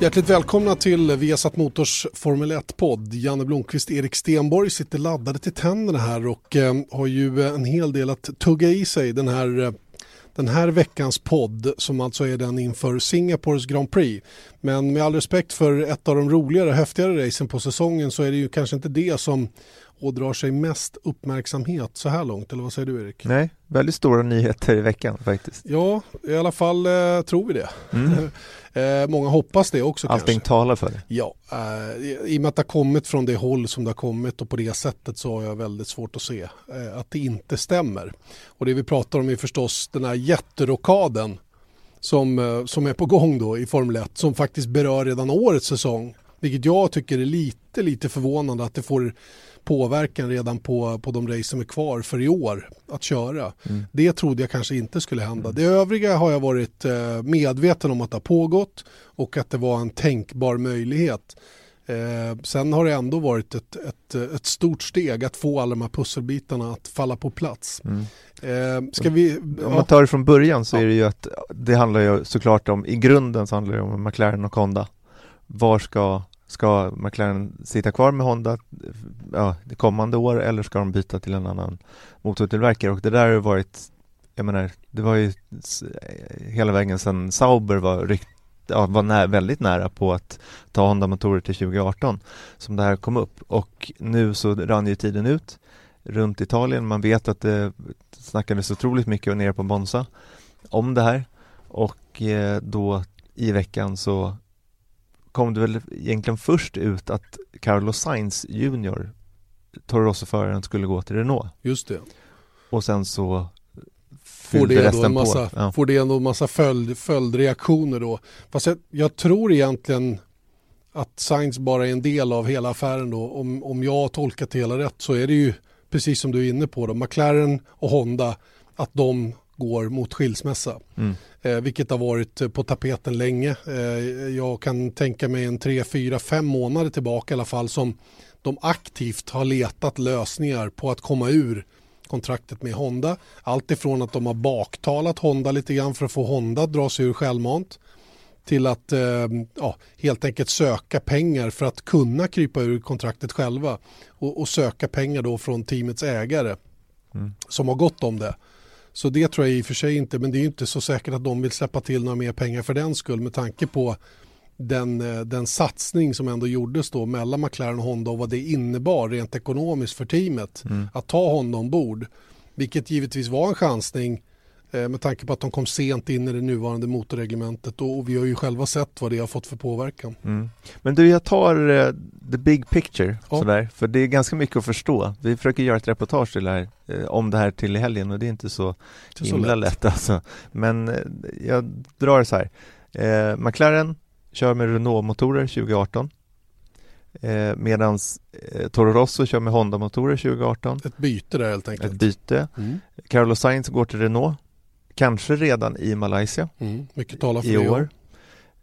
Hjärtligt välkomna till Viasat Motors Formel 1-podd. Janne Blomqvist, Erik Stenborg sitter laddade till tänderna här och eh, har ju eh, en hel del att tugga i sig den här, eh, den här veckans podd som alltså är den inför Singapores Grand Prix. Men med all respekt för ett av de roligare, häftigare racen på säsongen så är det ju kanske inte det som ådrar sig mest uppmärksamhet så här långt, eller vad säger du Erik? Nej, väldigt stora nyheter i veckan faktiskt. Ja, i alla fall eh, tror vi det. Mm. eh, många hoppas det också Allting kanske. talar för det. Ja, eh, i och med att det har kommit från det håll som det har kommit och på det sättet så har jag väldigt svårt att se eh, att det inte stämmer. Och det vi pratar om är förstås den här jätterokaden som, eh, som är på gång då i Formel 1 som faktiskt berör redan årets säsong. Vilket jag tycker är lite, lite förvånande att det får påverkan redan på, på de race som är kvar för i år att köra. Mm. Det trodde jag kanske inte skulle hända. Mm. Det övriga har jag varit eh, medveten om att det har pågått och att det var en tänkbar möjlighet. Eh, sen har det ändå varit ett, ett, ett, stort steg att få alla de här pusselbitarna att falla på plats. Mm. Eh, ska vi, om man tar det från början så är det ju att det handlar ju såklart om, i grunden så handlar det om McLaren och Honda. Var ska Ska McLaren sitta kvar med Honda ja, det kommande år eller ska de byta till en annan motortillverkare? Och det där har varit, jag menar, det var ju eh, hela vägen sedan Sauber var rykt ja, var nä väldigt nära på att ta Honda-motorer till 2018 som det här kom upp och nu så rann ju tiden ut runt Italien. Man vet att det snackades otroligt mycket nere på Monza om det här och eh, då i veckan så kom det väl egentligen först ut att Carlos Sainz Junior Toro skulle gå till Renault. Just det. Och sen så får det, ändå en massa, ja. får det ändå en massa följd, följdreaktioner då. Fast jag, jag, tror egentligen att Sainz bara är en del av hela affären då. Om, om jag har tolkat det hela rätt så är det ju precis som du är inne på då, McLaren och Honda, att de går mot skilsmässa. Mm. Eh, vilket har varit på tapeten länge. Eh, jag kan tänka mig en tre, fyra, fem månader tillbaka i alla fall som de aktivt har letat lösningar på att komma ur kontraktet med Honda. Allt ifrån att de har baktalat Honda lite grann för att få Honda att dra sig ur självmant till att eh, ja, helt enkelt söka pengar för att kunna krypa ur kontraktet själva och, och söka pengar då från teamets ägare mm. som har gått om det. Så det tror jag i och för sig inte, men det är inte så säkert att de vill släppa till några mer pengar för den skull med tanke på den, eh, den satsning som ändå gjordes då mellan McLaren och Honda och vad det innebar rent ekonomiskt för teamet mm. att ta Honda ombord. Vilket givetvis var en chansning med tanke på att de kom sent in i det nuvarande motorreglementet och vi har ju själva sett vad det har fått för påverkan. Mm. Men du, jag tar uh, the big picture ja. sådär, för det är ganska mycket att förstå. Vi försöker göra ett reportage till det här, uh, om det här till helgen och det är inte så det himla så lätt. lätt alltså. Men uh, jag drar så här. McLaren kör med Renault-motorer 2018 eh, medan eh, Toro Rosso kör med Honda-motorer 2018. Ett byte där helt enkelt. Ett byte. Mm. Carlos Sainz går till Renault Kanske redan i Malaysia mm, mycket talar för i år.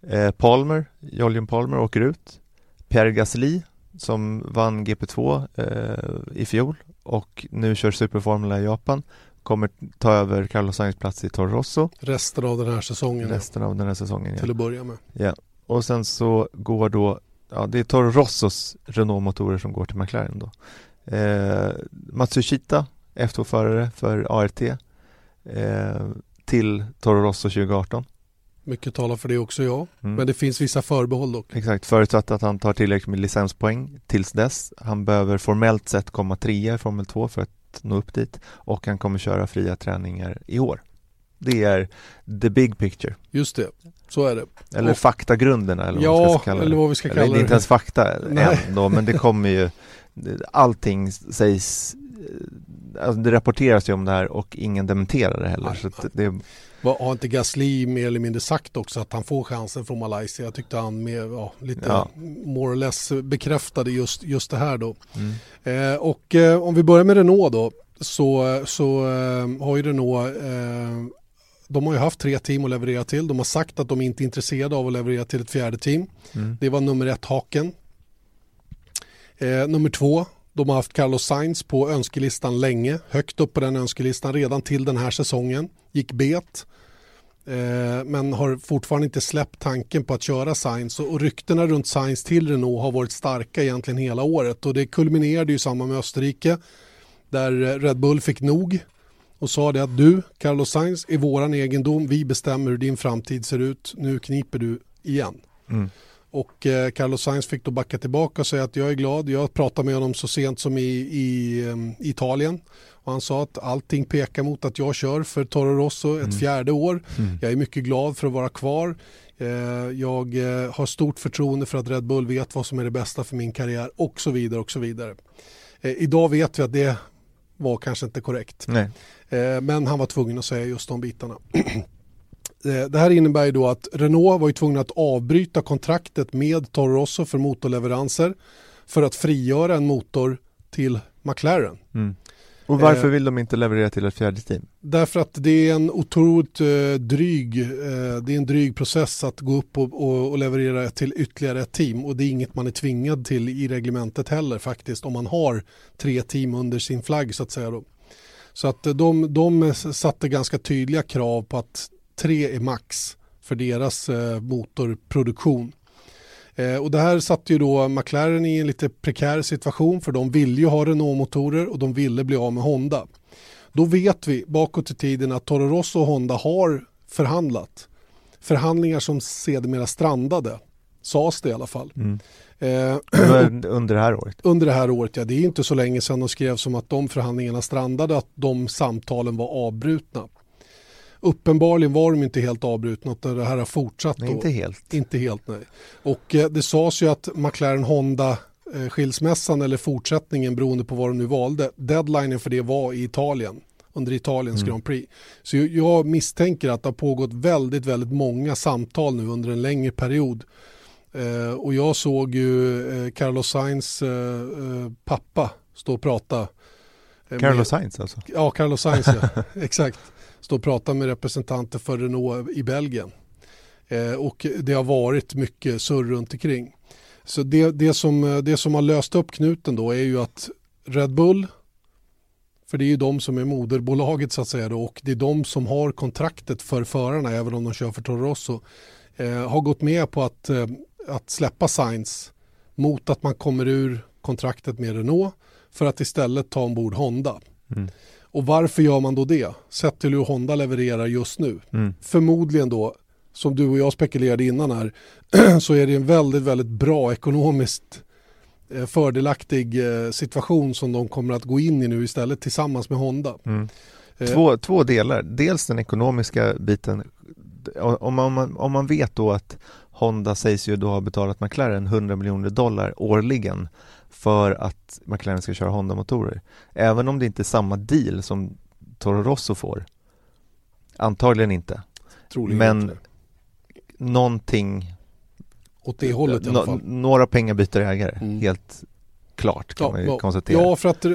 Eh, Palmer, Jolyon Palmer åker ut. Pierre Gasly som vann GP2 eh, i fjol och nu kör Superformula i Japan kommer ta över Carlos Sainz plats i Toro Rosso. Resten av den här säsongen. Resten av den här säsongen, ja. Till att börja med. Ja. Och sen så går då, ja det är Toro Rossos Renault-motorer som går till McLaren då. Eh, Matsushita, F2-förare för ART. Eh, till Toro Rosso 2018. Mycket talar för det också ja, mm. men det finns vissa förbehåll dock. Exakt, förutsatt att han tar tillräckligt med licenspoäng tills dess. Han behöver formellt sett komma trea i Formel 2 för att nå upp dit och han kommer köra fria träningar i år. Det är the big picture. Just det, så är det. Eller och, faktagrunderna eller ja, vad man ska kalla det. eller vad vi ska kalla eller, det. inte ens fakta än då, men det kommer ju Allting sägs alltså det rapporteras ju om det här och ingen dementerar det heller. Nej, så det, har inte Gasly mer eller mindre sagt också att han får chansen från Malaysia? Jag tyckte han med, ja, lite ja. more or less bekräftade just, just det här då. Mm. Eh, och eh, om vi börjar med Renault då så, så eh, har ju Renault eh, de har ju haft tre team att leverera till. De har sagt att de inte är intresserade av att leverera till ett fjärde team. Mm. Det var nummer ett haken. Eh, nummer två, de har haft Carlos Sainz på önskelistan länge, högt upp på den önskelistan redan till den här säsongen. Gick bet, eh, men har fortfarande inte släppt tanken på att köra Sainz och, och ryktena runt Sainz till Renault har varit starka egentligen hela året och det kulminerade ju samma med Österrike där Red Bull fick nog och sa det att du, Carlos Sainz, är våran egendom, vi bestämmer hur din framtid ser ut, nu kniper du igen. Mm. Och eh, Carlos Sainz fick då backa tillbaka och säga att jag är glad. Jag pratade med honom så sent som i, i um, Italien. Och han sa att allting pekar mot att jag kör för Toro Rosso ett mm. fjärde år. Mm. Jag är mycket glad för att vara kvar. Eh, jag eh, har stort förtroende för att Red Bull vet vad som är det bästa för min karriär och så vidare och så vidare. Eh, idag vet vi att det var kanske inte korrekt. Eh, men han var tvungen att säga just de bitarna. Eh, det här innebär ju då att Renault var ju tvungna att avbryta kontraktet med Toro Rosso för motorleveranser för att frigöra en motor till McLaren. Mm. Och varför eh, vill de inte leverera till ett fjärde team? Därför att det är en otroligt eh, dryg, det är en dryg process att gå upp och, och, och, leverera till ytterligare ett team och det är inget man är tvingad till i reglementet heller faktiskt om man har tre team under sin flagg så att säga. Då. Så att de, de satte ganska tydliga krav på att tre är max för deras eh, motorproduktion. Eh, och det här satte ju då McLaren i en lite prekär situation för de ville ju ha Renault-motorer och de ville bli av med Honda. Då vet vi bakåt i tiden att Toro Rosso och Honda har förhandlat. Förhandlingar som sedermera strandade, sades det i alla fall. Mm. Eh, under det här året? Under det här året, ja. Det är inte så länge sedan de skrev som att de förhandlingarna strandade, att de samtalen var avbrutna. Uppenbarligen var de inte helt avbrutna utan det här har fortsatt. Nej, inte helt. Inte helt nej. Och eh, det sades ju att McLaren Honda eh, skilsmässan eller fortsättningen beroende på vad de nu valde. Deadlinen för det var i Italien under Italiens mm. Grand Prix. Så jag misstänker att det har pågått väldigt, väldigt många samtal nu under en längre period. Eh, och jag såg ju eh, Carlos Sainz eh, eh pappa stå och prata. Carlos Sainz alltså? Ja, Carlos Sainz ja, exakt stå och prata med representanter för Renault i Belgien. Eh, och det har varit mycket surr runt omkring. Så det, det, som, eh, det som har löst upp knuten då är ju att Red Bull, för det är ju de som är moderbolaget så att säga då, och det är de som har kontraktet för förarna även om de kör för Toro Rosso, eh, har gått med på att, eh, att släppa Sainz mot att man kommer ur kontraktet med Renault för att istället ta ombord Honda. Mm. Och varför gör man då det? Sett till hur Honda levererar just nu. Mm. Förmodligen då, som du och jag spekulerade innan här, så är det en väldigt, väldigt bra ekonomiskt eh, fördelaktig eh, situation som de kommer att gå in i nu istället tillsammans med Honda. Mm. Eh, två, två delar, dels den ekonomiska biten. Om man, om man vet då att Honda sägs ju då ha betalat McLaren 100 miljoner dollar årligen för att McLaren ska köra Honda-motorer. Även om det inte är samma deal som Toro Rosso får. Antagligen inte. Troligen Men inte. någonting Åt det hållet i alla fall. Några pengar byter ägare, mm. helt klart kan ja, man ju ja. konstatera. Ja, för att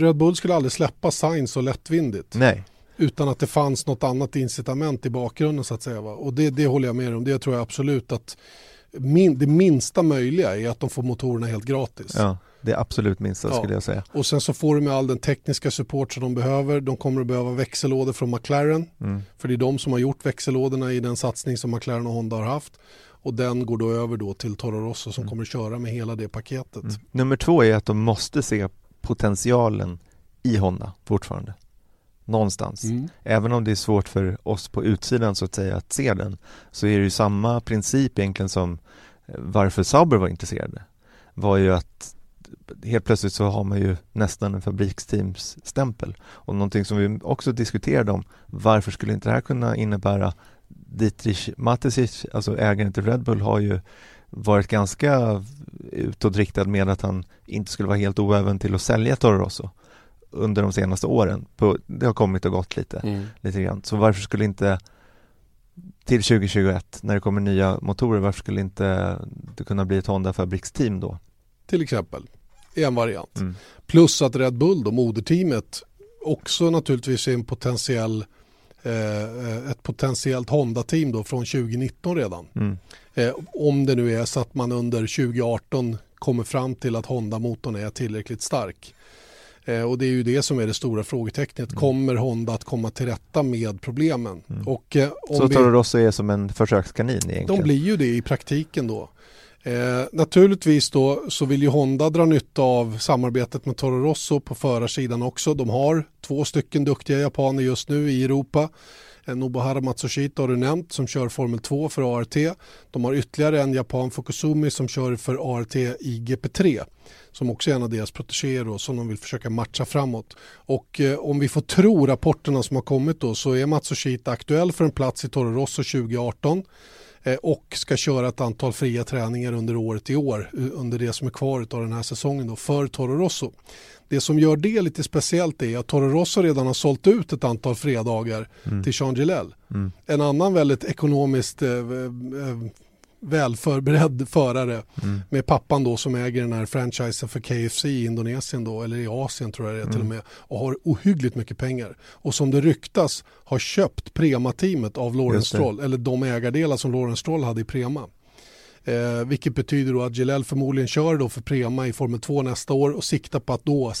Red Bull skulle aldrig släppa Sainz så lättvindigt. Nej. Utan att det fanns något annat incitament i bakgrunden så att säga. Va? Och det, det håller jag med om. Det tror jag absolut att min, det minsta möjliga är att de får motorerna helt gratis. Ja, det är absolut minsta ja. skulle jag säga. Och sen så får de med all den tekniska support som de behöver. De kommer att behöva växellådor från McLaren. Mm. För det är de som har gjort växellådorna i den satsning som McLaren och Honda har haft. Och den går då över då till Toro Rosso som mm. kommer att köra med hela det paketet. Mm. Nummer två är att de måste se potentialen i Honda fortfarande någonstans. Mm. Även om det är svårt för oss på utsidan så att säga att se den så är det ju samma princip egentligen som eh, varför Sauber var intresserade var ju att helt plötsligt så har man ju nästan en fabriksteamsstämpel och någonting som vi också diskuterade om varför skulle inte det här kunna innebära Dietrich Mateschitz, alltså ägaren till Red Bull har ju varit ganska utåtriktad med att han inte skulle vara helt oäven till att sälja Toro Rosso under de senaste åren. På, det har kommit och gått lite, mm. lite grann. Så varför skulle inte till 2021 när det kommer nya motorer, varför skulle inte det kunna bli ett Honda Fabriks-team då? Till exempel, en variant. Mm. Plus att Red Bull, då, moderteamet, också naturligtvis är en potentiell eh, ett potentiellt Honda-team då från 2019 redan. Mm. Eh, om det nu är så att man under 2018 kommer fram till att Honda-motorn är tillräckligt stark. Eh, och det är ju det som är det stora frågetecknet. Mm. Kommer Honda att komma till rätta med problemen? Mm. Och, eh, så Toro Rosso är som en försökskanin egentligen? De blir ju det i praktiken då. Eh, naturligtvis då så vill ju Honda dra nytta av samarbetet med Toro Rosso på förarsidan också. De har två stycken duktiga japaner just nu i Europa. Nobuhara Matsushita har du nämnt som kör Formel 2 för ART. De har ytterligare en japan Fukusumi som kör för ART i GP3 som också är en av deras protegéer som de vill försöka matcha framåt. Och eh, om vi får tro rapporterna som har kommit då så är Matsushita aktuell för en plats i Toro Rosso 2018 eh, och ska köra ett antal fria träningar under året i år eh, under det som är kvar av den här säsongen då, för Toro Rosso. Det som gör det lite speciellt är att Toro Rosso redan har sålt ut ett antal fredagar mm. till Jean Gillel. Mm. En annan väldigt ekonomiskt eh, eh, välförberedd förare mm. med pappan då som äger den här franchisen för KFC i Indonesien då eller i Asien tror jag det är till och mm. med och har ohyggligt mycket pengar och som det ryktas har köpt Prema-teamet av Lawrence Stroll eller de ägardelar som Lawrence Stroll hade i Prema. Eh, vilket betyder då att Gillel förmodligen kör då för Prema i Formel 2 nästa år och siktar på att då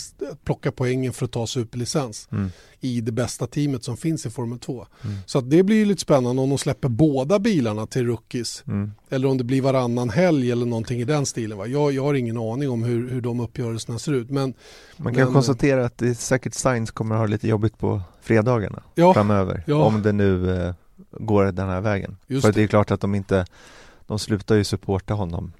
plocka poängen för att ta superlicens mm. i det bästa teamet som finns i Formel 2. Mm. Så det blir lite spännande om de släpper båda bilarna till rookies mm. eller om det blir varannan helg eller någonting i den stilen. Va? Jag, jag har ingen aning om hur, hur de uppgörelserna ser ut. Men, Man kan men, konstatera att det säkert Science kommer att ha lite jobbigt på fredagarna ja, framöver ja. om det nu eh, går den här vägen. Just för det. det är klart att de inte de slutar ju supporta honom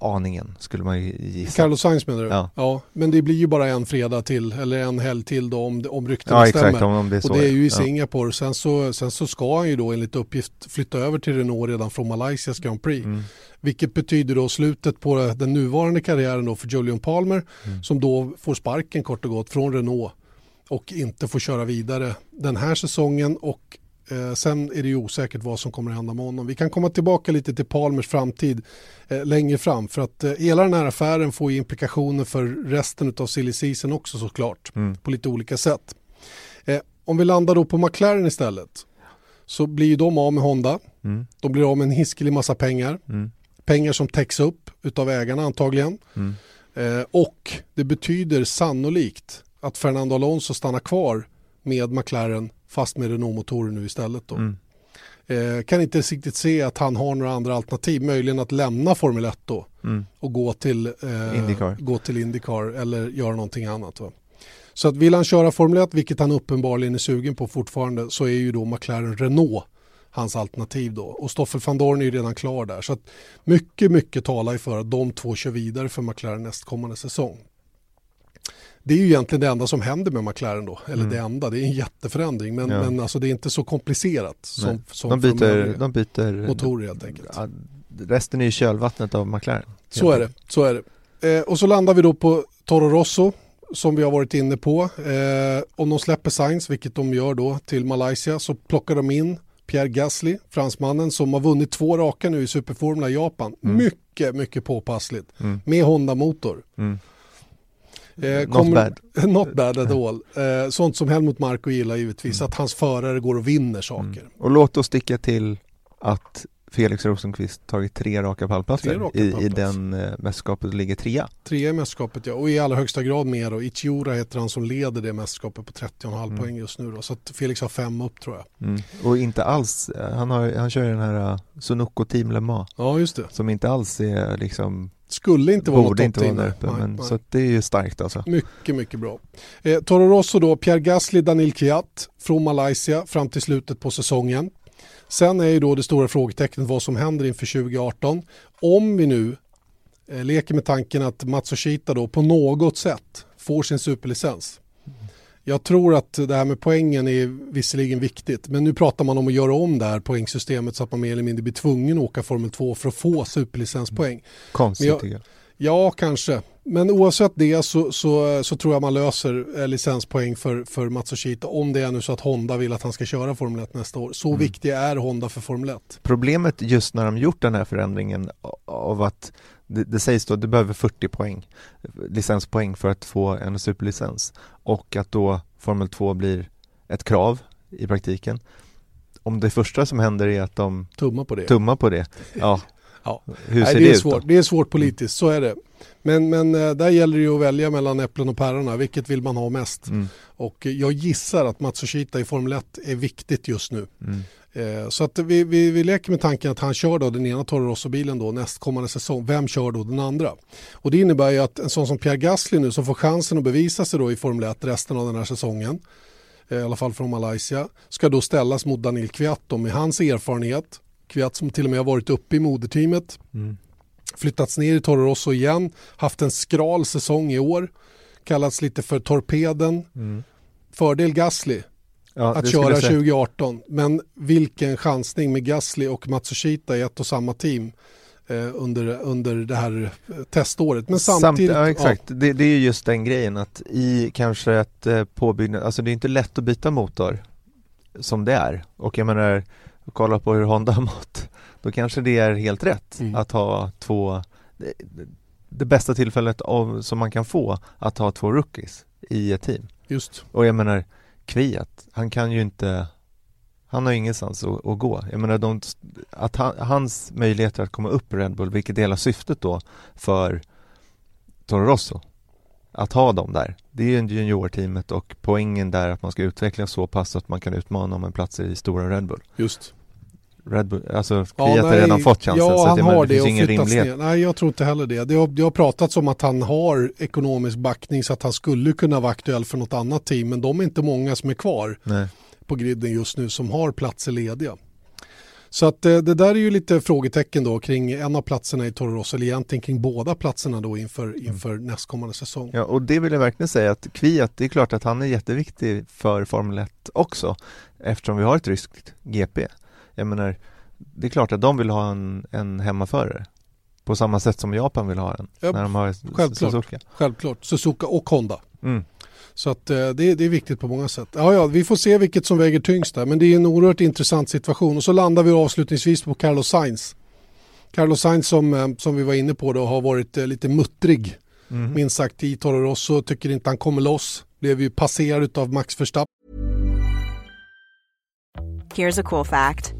aningen skulle man ju gissa. Carlos Sainz menar du? Ja. ja. Men det blir ju bara en fredag till eller en helg till då om, om ryktena ja, stämmer. Exakt, om det är så, och det är ju i Singapore. Ja. Sen, så, sen så ska han ju då enligt uppgift flytta över till Renault redan från Malaysias Grand Prix. Mm. Vilket betyder då slutet på den nuvarande karriären då för Julian Palmer mm. som då får sparken kort och gott från Renault och inte får köra vidare den här säsongen och Eh, sen är det ju osäkert vad som kommer att hända med honom. Vi kan komma tillbaka lite till Palmers framtid eh, längre fram för att eh, hela den här affären får implikationer för resten av silly season också såklart mm. på lite olika sätt. Eh, om vi landar då på McLaren istället så blir ju de av med Honda. Mm. De blir av med en hiskelig massa pengar. Mm. Pengar som täcks upp av ägarna antagligen. Mm. Eh, och det betyder sannolikt att Fernando Alonso stannar kvar med McLaren fast med Renault-motorer nu istället. Då. Mm. Eh, kan inte riktigt se att han har några andra alternativ, möjligen att lämna Formel 1 då mm. och gå till, eh, Indycar. gå till Indycar eller göra någonting annat. Va? Så att vill han köra Formel 1, vilket han uppenbarligen är sugen på fortfarande, så är ju då McLaren Renault hans alternativ då. Och Stoffel van Dorn är ju redan klar där. Så att mycket, mycket talar ju för att de två kör vidare för McLaren nästkommande säsong det är ju egentligen det enda som händer med McLaren då. Eller mm. det enda, det är en jätteförändring. Men, ja. men alltså det är inte så komplicerat som, som de, byter, de byter motorer helt enkelt. Resten är ju kölvattnet av McLaren. Så är det. Så är det. Eh, och så landar vi då på Toro Rosso som vi har varit inne på. Eh, om de släpper Sainz, vilket de gör då till Malaysia, så plockar de in Pierre Gasly, fransmannen som har vunnit två raka nu i Superformula i Japan. Mm. Mycket, mycket påpassligt mm. med Honda-motor. Mm. Eh, kommer, not bad. not bad at all. Eh, sånt som Helmut Marko gillar givetvis, mm. att hans förare går och vinner saker. Mm. Och låt oss sticka till att Felix Rosenqvist tagit tre raka pallplatser raka i, i den eh, mästerskapet och ligger trea. Trea i mästerskapet ja, och i allra högsta grad mer och Ichiura heter han som leder det mästerskapet på 30,5 mm. poäng just nu då. Så att Felix har fem upp tror jag. Mm. Och inte alls, eh, han, har, han kör den här uh, Sunoco Team Le Mans. Ja just det. Som inte alls är liksom skulle inte vara Borde något inte vara där uppe, nej, men, nej. så det är starkt alltså. Mycket, mycket bra. Eh, Toro Rosso då, Pierre Gasly, Daniel Kiat från Malaysia fram till slutet på säsongen. Sen är ju då det stora frågetecknet vad som händer inför 2018. Om vi nu eh, leker med tanken att Matsushita då på något sätt får sin superlicens. Jag tror att det här med poängen är visserligen viktigt, men nu pratar man om att göra om det här poängsystemet så att man mer eller mindre blir tvungen att åka Formel 2 för att få superlicenspoäng. Konstigt jag. Ja, kanske. Men oavsett det så, så, så tror jag man löser eh, licenspoäng för, för Matsushita om det är nu så att Honda vill att han ska köra Formel 1 nästa år. Så mm. viktig är Honda för Formel 1. Problemet just när de gjort den här förändringen av att det, det sägs då att du behöver 40 poäng licenspoäng för att få en superlicens och att då Formel 2 blir ett krav i praktiken. Om det första som händer är att de tummar på det, tummar på det ja, Ja. Hur ser Nej, det, det, är ut svårt. det är svårt politiskt, så är det. Men, men eh, där gäller det ju att välja mellan äpplen och päronen. Vilket vill man ha mest? Mm. Och jag gissar att Matsushita i Formel 1 är viktigt just nu. Mm. Eh, så att vi, vi, vi leker med tanken att han kör då den ena Toro Rosso-bilen då nästkommande säsong. Vem kör då den andra? Och det innebär ju att en sån som Pierre Gasly nu som får chansen att bevisa sig då i Formel 1 resten av den här säsongen eh, i alla fall från Malaysia, ska då ställas mot Daniel Kviat med hans erfarenhet, Kviat som till och med har varit uppe i moderteamet. Mm. Flyttats ner i Toro Rosso igen, haft en skral säsong i år. Kallats lite för torpeden. Mm. Fördel Gasly ja, att köra 2018. Men vilken chansning med Gasly och Matsushita i ett och samma team eh, under, under det här eh, teståret. Men samtidigt... Samt, ja, exakt, ja. Det, det, är just den grejen att i kanske ett eh, påbyggnad, alltså det är inte lätt att byta motor som det är. Och jag menar och kollar på hur Honda har mått, då kanske det är helt rätt mm. att ha två det, det bästa tillfället av, som man kan få att ha två rookies i ett team. Just. Och jag menar Kviat, han kan ju inte han har ingenstans att, att gå. Jag menar de, att han, hans möjligheter att komma upp i Red Bull, vilket delar syftet då för Toro Rosso, att ha dem där. Det är ju juniorteamet och poängen där att man ska utvecklas så pass att man kan utmana om en plats i stora Red Bull. Just. Red Bull, alltså Fiat ja, har redan fått chansen ja, så han att, har det, det finns ingen rimlighet. Ner. Nej, jag tror inte heller det. Det har, det har pratats om att han har ekonomisk backning så att han skulle kunna vara aktuell för något annat team, men de är inte många som är kvar Nej. på griden just nu som har platser lediga. Så att eh, det där är ju lite frågetecken då kring en av platserna i Toro Rosso, eller egentligen kring båda platserna då inför, mm. inför mm. nästkommande säsong. Ja, och det vill jag verkligen säga att Kviat, det är klart att han är jätteviktig för Formel 1 också, eftersom vi har ett ryskt GP. Jag menar, det är klart att de vill ha en, en hemmaförare på samma sätt som Japan vill ha en. Ja, när de har självklart, Suzuka. Självklart, Suzuka och Honda. Mm. Så att, eh, det, det, är viktigt på många sätt. Ja, ja, vi får se vilket som väger tyngst där, men det är en oerhört intressant situation. Och så landar vi avslutningsvis på Carlos Sainz. Carlos Sainz som, eh, som vi var inne på då har varit eh, lite muttrig, mm. minst sagt, i Toro Rosso. Tycker inte han kommer loss. Blev ju passerad av Max Verstappen. Here's a cool fact.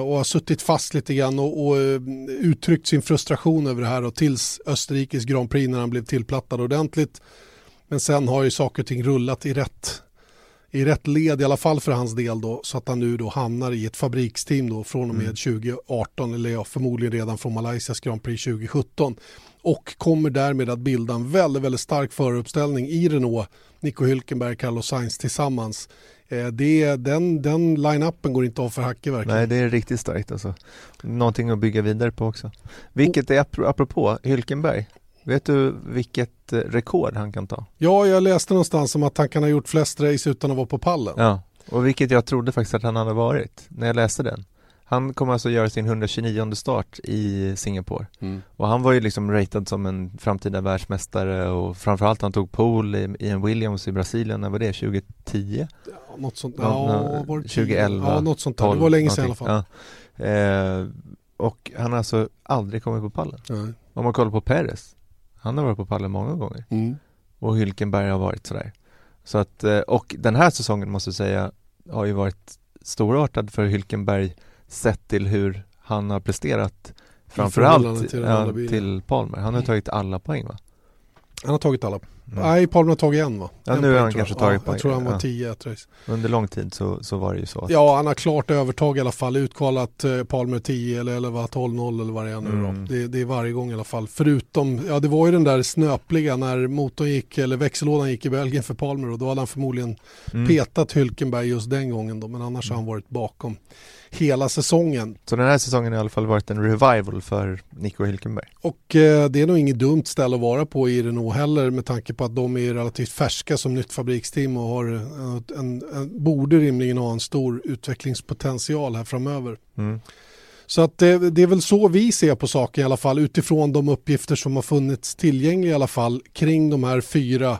och har suttit fast lite grann och, och eh, uttryckt sin frustration över det här och tills Österrikes Grand Prix när han blev tillplattad ordentligt. Men sen har ju saker och ting rullat i rätt i rätt led i alla fall för hans del då så att han nu då hamnar i ett fabriksteam då från och med mm. 2018 eller ja, förmodligen redan från Malaysias Grand Prix 2017 och kommer därmed att bilda en väldigt, väldigt stark föruppställning i Renault, Nico Hülkenberg, Carlos Sainz tillsammans. Eh, det, den, den line-upen går inte av för hacke verkligen. Nej, det är riktigt starkt alltså. Någonting att bygga vidare på också. Vilket är apropå Hülkenberg. Vet du vilket eh, rekord han kan ta? Ja, jag läste någonstans om att han kan ha gjort flest race utan att vara på pallen. Ja, och vilket jag trodde faktiskt att han hade varit när jag läste den. Han kommer alltså göra sin 129 start i Singapore mm. och han var ju liksom ratad som en framtida världsmästare och framförallt han tog pole i, i en Williams i Brasilien, när var det? 2010? Ja, något sånt, ja, ja 2011? Ja, något sånt där. 12, det var länge sedan i alla fall. Ja. Eh, och han har alltså aldrig kommit på pallen. Nej. Om man kollar på Perez, han har varit på pallen många gånger. Mm. Och Hylkenberg har varit sådär. Så att, eh, och den här säsongen måste jag säga har ju varit storartad för Hylkenberg sett till hur han har presterat framförallt till, ja, till Palmer. Han har mm. tagit alla poäng va? Han har tagit alla. Mm. Nej, Palmer har tagit en va? Ja, en nu har han kanske tagit ja, Jag tror han var 10 ja. ett race. Under lång tid så, så var det ju så. Att... Ja, han har klart övertag i alla fall. Utkvalat eh, Palmer 10 eller 11, 12-0 eller vad det är nu mm. då. Det, det, är varje gång i alla fall. Förutom, ja det var ju den där snöpliga när motorn gick, eller växellådan gick i Belgien för Palmer och då hade han förmodligen mm. petat Hülkenberg just den gången då. Men annars har han varit bakom hela säsongen. Så den här säsongen har i alla fall varit en revival för Nico Hülkenberg. Och eh, det är nog inget dumt ställe att vara på i Renault heller med tanke på att de är relativt färska som nytt fabriksteam och har en, en, en borde rimligen ha en stor utvecklingspotential här framöver. Mm. Så att det, det, är väl så vi ser på saken i alla fall utifrån de uppgifter som har funnits tillgängliga i alla fall kring de här fyra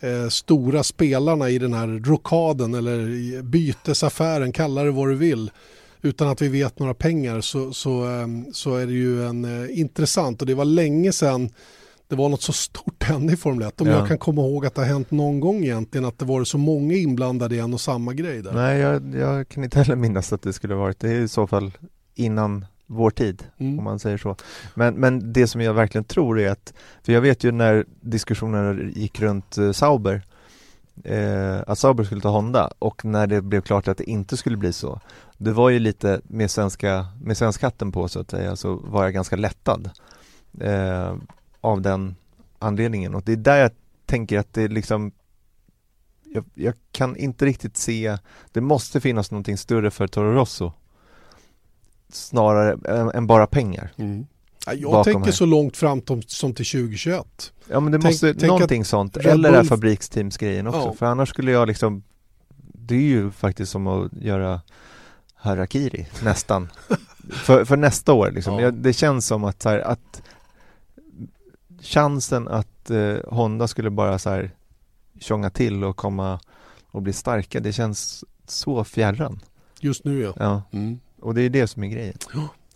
eh, stora spelarna i den här rokaden eller bytesaffären, kalla det vad du vill utan att vi vet några pengar så, så, ehm, så är det ju en eh, intressant och det var länge sedan det var något så stort hände i Formel 1. Om ja. jag kan komma ihåg att det har hänt någon gång egentligen att det var så många inblandade i en och samma grej där. Nej, jag, jag kan inte heller minnas att det skulle varit det. är i så fall innan vår tid, mm. om man säger så. Men, men det som jag verkligen tror är att, för jag vet ju när diskussionerna gick runt eh, Sauber, eh, att Sauber skulle ta Honda och när det blev klart att det inte skulle bli så, det var ju lite med svenska, med svensk hatten på så att säga, så var jag ganska lättad eh, av den anledningen och det är där jag tänker att det liksom jag, jag, kan inte riktigt se, det måste finnas någonting större för Toro Rosso snarare än bara pengar. Mm. Jag tänker här. så långt fram som till 2021. Ja men det tänk, måste, tänk någonting sånt, eller den här fabriksteamsgrejen också, ja. för annars skulle jag liksom Det är ju faktiskt som att göra Harakiri, nästan för, för nästa år liksom. Ja. Jag, det känns som att, så här, att chansen att eh, Honda skulle bara så här tjonga till och komma och bli starka, det känns så fjärran. Just nu ja. ja. Mm. Och det är det som är grejen.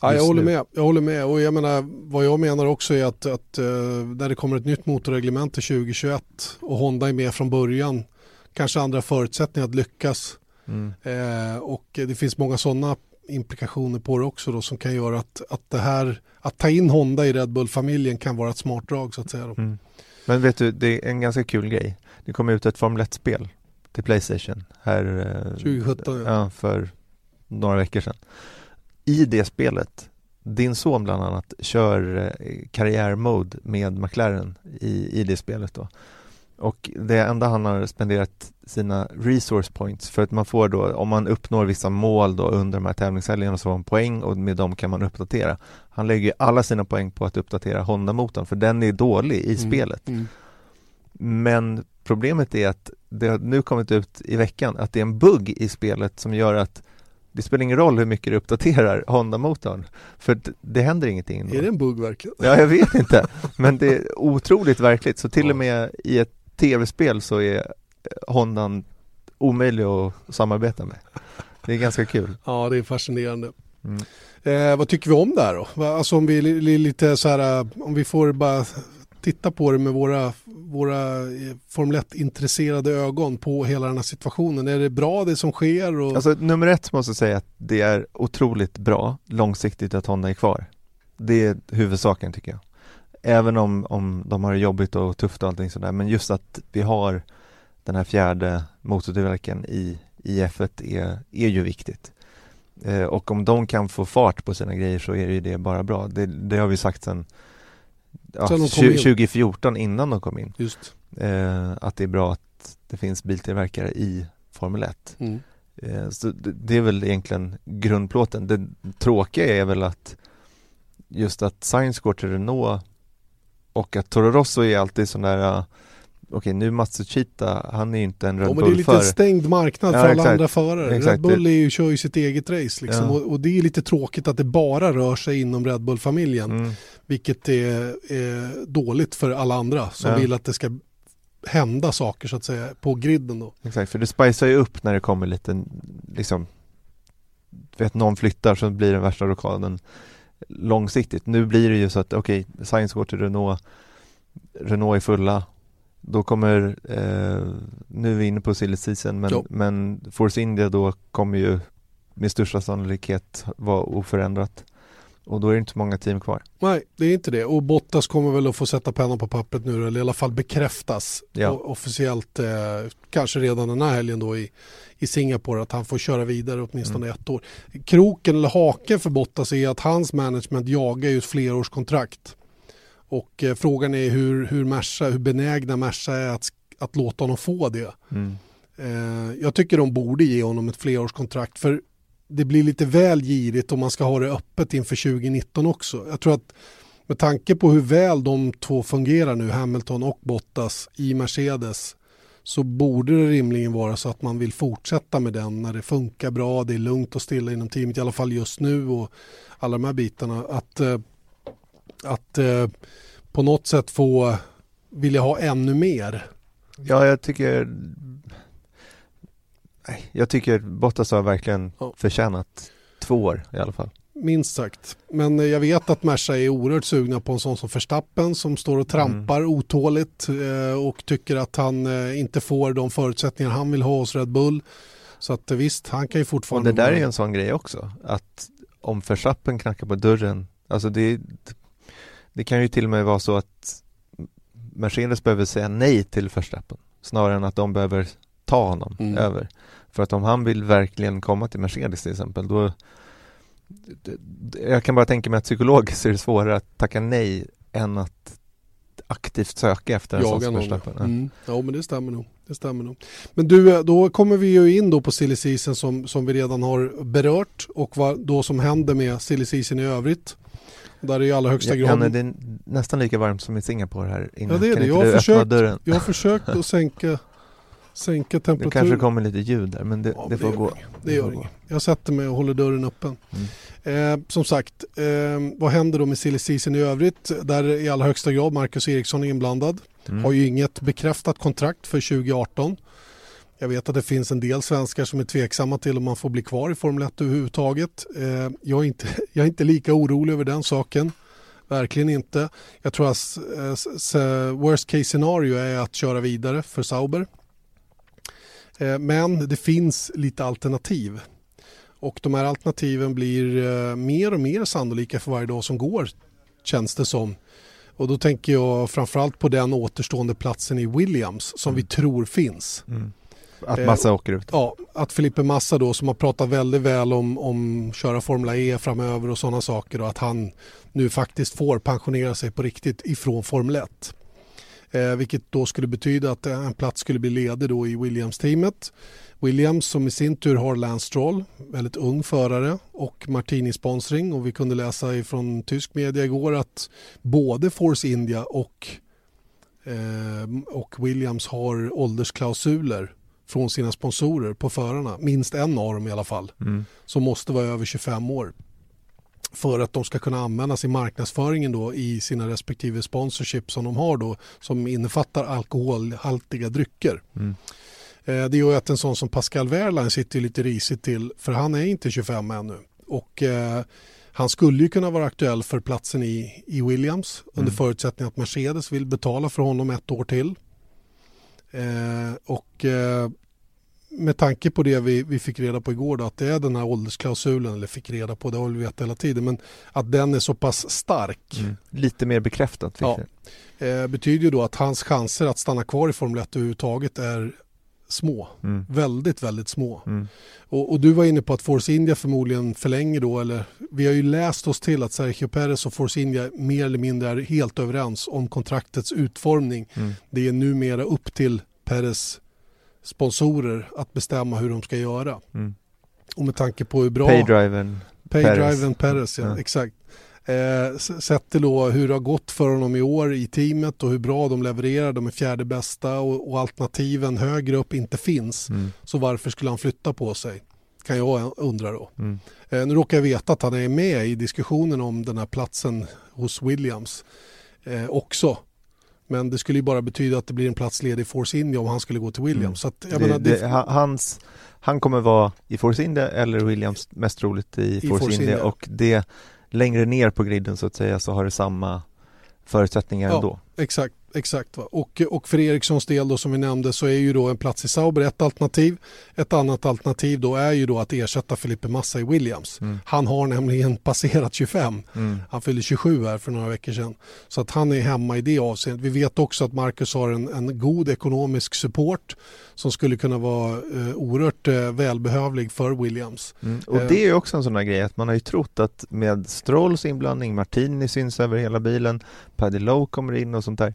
Ja, jag håller med. Jag håller med. Och jag menar, vad jag menar också är att, att uh, när det kommer ett nytt motorreglement till 2021 och Honda är med från början, kanske andra förutsättningar att lyckas. Mm. Uh, och det finns många sådana implikationer på det också då som kan göra att, att det här, att ta in Honda i Red Bull-familjen kan vara ett smart drag så att säga. Mm. Men vet du, det är en ganska kul grej. Det kommer ut ett Formel 1-spel till Playstation här 2017 ja. ja. för några veckor sedan. I det spelet, din son bland annat kör eh, karriärmode med McLaren i, i det spelet då. Och det enda han har spenderat sina resource points för att man får då, om man uppnår vissa mål då under de här tävlingshelgerna så får man poäng och med dem kan man uppdatera. Han lägger alla sina poäng på att uppdatera Honda-motorn för den är dålig i mm. spelet. Mm. Men problemet är att det har nu kommit ut i veckan att det är en bugg i spelet som gör att det spelar ingen roll hur mycket du uppdaterar Honda-motorn för det händer ingenting. Är det en bugg verkligen? Ja, jag vet inte, men det är otroligt verkligt. Så till och med i ett tv-spel så är Hondan omöjlig att samarbeta med. Det är ganska kul. Ja, det är fascinerande. Mm. Eh, vad tycker vi om det här då? Alltså om vi lite så här, om vi får bara titta på det med våra, våra eh, Formel 1-intresserade ögon på hela den här situationen. Är det bra det som sker? Och... Alltså, nummer ett måste jag säga att det är otroligt bra långsiktigt att Honda är kvar. Det är huvudsaken tycker jag. Även om, om de har det jobbigt och tufft och allting sådär, men just att vi har den här fjärde motortillverkaren i, i F1 är, är ju viktigt. Eh, och om de kan få fart på sina grejer så är det ju det bara bra. Det, det har vi sagt sedan ja, 2014 innan de kom in. Just. Eh, att det är bra att det finns biltillverkare i Formel 1. Mm. Eh, så det, det, är väl egentligen grundplåten. Det tråkiga är väl att just att Science går till Renault och att Toro Rosso är alltid sån där okej nu Matsushita, han är inte en Red Bull-förare. Ja, det är lite stängd marknad ja, för alla andra förare. Exakt. Red Bull är ju, kör ju sitt eget race liksom. Ja. Och, och, det är lite tråkigt att det bara rör sig inom Red Bull-familjen. Mm. Vilket är, är, dåligt för alla andra som ja. vill att det ska hända saker så att säga på griden då. Exakt, för det spicar ju upp när det kommer lite liksom vet någon flyttar så blir den värsta rockaden långsiktigt. Nu blir det ju så att okej, okay, Science går till Renault Renault är fulla då kommer, eh, nu är vi inne på silly season, men, men Force India då kommer ju med största sannolikhet vara oförändrat. Och då är det inte många team kvar. Nej, det är inte det. Och Bottas kommer väl att få sätta pennan på pappret nu eller i alla fall bekräftas ja. officiellt eh, kanske redan den här helgen då i, i Singapore att han får köra vidare åtminstone mm. ett år. Kroken eller haken för Bottas är att hans management jagar ju ett flerårskontrakt. Och eh, frågan är hur, hur, Merca, hur benägna Merca är att, att låta honom få det. Mm. Eh, jag tycker de borde ge honom ett flerårskontrakt för det blir lite väl girigt om man ska ha det öppet inför 2019 också. Jag tror att med tanke på hur väl de två fungerar nu, Hamilton och Bottas i Mercedes, så borde det rimligen vara så att man vill fortsätta med den när det funkar bra, det är lugnt och stilla inom teamet, i alla fall just nu och alla de här bitarna. Att, eh, att eh, på något sätt få vilja ha ännu mer. Ja, jag tycker jag tycker Bottas har verkligen ja. förtjänat två år i alla fall. Minst sagt. Men jag vet att Merca är oerhört sugna på en sån som Verstappen som står och trampar mm. otåligt eh, och tycker att han eh, inte får de förutsättningar han vill ha hos Red Bull. Så att visst, han kan ju fortfarande... Och det där är en sån grej också, att om Verstappen knackar på dörren, alltså det, det kan ju till och med vara så att Mercedes behöver säga nej till Verstappen snarare än att de behöver ta honom mm. över. För att om han vill verkligen komma till Mercedes till exempel då jag kan bara tänka mig att psykologiskt är det svårare att tacka nej än att aktivt söka efter en sån Verstappen. Mm. Ja men det stämmer nog. Det stämmer nog. Men du, då kommer vi ju in då på silly season som, som vi redan har berört och vad då som händer med silly season i övrigt. Där är i allra högsta grad... Janne, det är nästan lika varmt som i Singapore här inne. Ja, det är det. Jag har, försökt, jag har försökt att sänka, sänka temperaturen. Det kanske kommer lite ljud där, men det, ja, det får det gå. Inget. Det gör inget. Jag sätter mig och håller dörren öppen. Mm. Eh, som sagt, eh, vad händer då med silly season i övrigt? Där i allra högsta grad Marcus Eriksson är inblandad. Mm. Har ju inget bekräftat kontrakt för 2018. Jag vet att det finns en del svenskar som är tveksamma till om man får bli kvar i Formel 1 överhuvudtaget. Eh, jag, är inte, jag är inte lika orolig över den saken. Verkligen inte. Jag tror att eh, worst case scenario är att köra vidare för Sauber. Eh, men det finns lite alternativ. Och de här alternativen blir mer och mer sannolika för varje dag som går känns det som. Och då tänker jag framförallt på den återstående platsen i Williams som mm. vi tror finns. Mm. Att eh, Massa åker ut? Ja, att Felipe Massa då som har pratat väldigt väl om, om köra Formula E framöver och sådana saker och att han nu faktiskt får pensionera sig på riktigt ifrån Formel 1. Eh, vilket då skulle betyda att en plats skulle bli ledig då i Williams-teamet. Williams som i sin tur har Lance Stroll, väldigt ung förare och Martini-sponsring och vi kunde läsa från tysk media igår att både Force India och, eh, och Williams har åldersklausuler från sina sponsorer på förarna. Minst en av dem i alla fall. Mm. Som måste vara över 25 år. För att de ska kunna användas i marknadsföringen då i sina respektive sponsorship som de har då som innefattar alkoholhaltiga drycker. Mm. Eh, det gör att en sån som Pascal Wehrlein sitter lite risigt till för han är inte 25 ännu. Och eh, han skulle ju kunna vara aktuell för platsen i, i Williams mm. under förutsättning att Mercedes vill betala för honom ett år till. Eh, och eh, med tanke på det vi, vi fick reda på igår då, att det är den här åldersklausulen, eller fick reda på, det har vi vetat hela tiden, men att den är så pass stark. Mm. Lite mer bekräftat. Ja. Eh, betyder ju då att hans chanser att stanna kvar i Formel 1 överhuvudtaget är små. Mm. Väldigt, väldigt små. Mm. Och, och, du var inne på att Force India förmodligen förlänger då, eller vi har ju läst oss till att Sergio Perez och Force India mer eller mindre är helt överens om kontraktets utformning. Mm. Det är numera upp till Perez sponsorer att bestämma hur de ska göra. Mm. Och med tanke på hur bra... Paydriven Paydriven Perez, ja, exakt. Eh, sett till då hur det har gått för honom i år i teamet och hur bra de levererar, de är fjärde bästa och, och alternativen högre upp inte finns. Mm. Så varför skulle han flytta på sig? Kan jag undra då. Mm. Eh, nu råkar jag veta att han är med i diskussionen om den här platsen hos Williams eh, också. Men det skulle ju bara betyda att det blir en plats ledig i Force India om han skulle gå till Williams. Mm. Så att, det, menar, det, det, hans, han kommer vara i Force India eller Williams mest troligt i, i Force, Force India, India, och det längre ner på griden så att säga så har det samma förutsättningar ja, ändå. Exakt. Exakt. Va? Och, och för Erikssons del då som vi nämnde så är ju då en plats i Sauber ett alternativ. Ett annat alternativ då är ju då att ersätta Felipe Massa i Williams. Mm. Han har nämligen passerat 25. Mm. Han fyllde 27 här för några veckor sedan. Så att han är hemma i det avseendet. Vi vet också att Marcus har en, en god ekonomisk support som skulle kunna vara eh, oerhört eh, välbehövlig för Williams. Mm. Och det är ju också en sån här grej att man har ju trott att med Strolls inblandning, Martini syns över hela bilen, Paddy Lowe kommer in och sånt där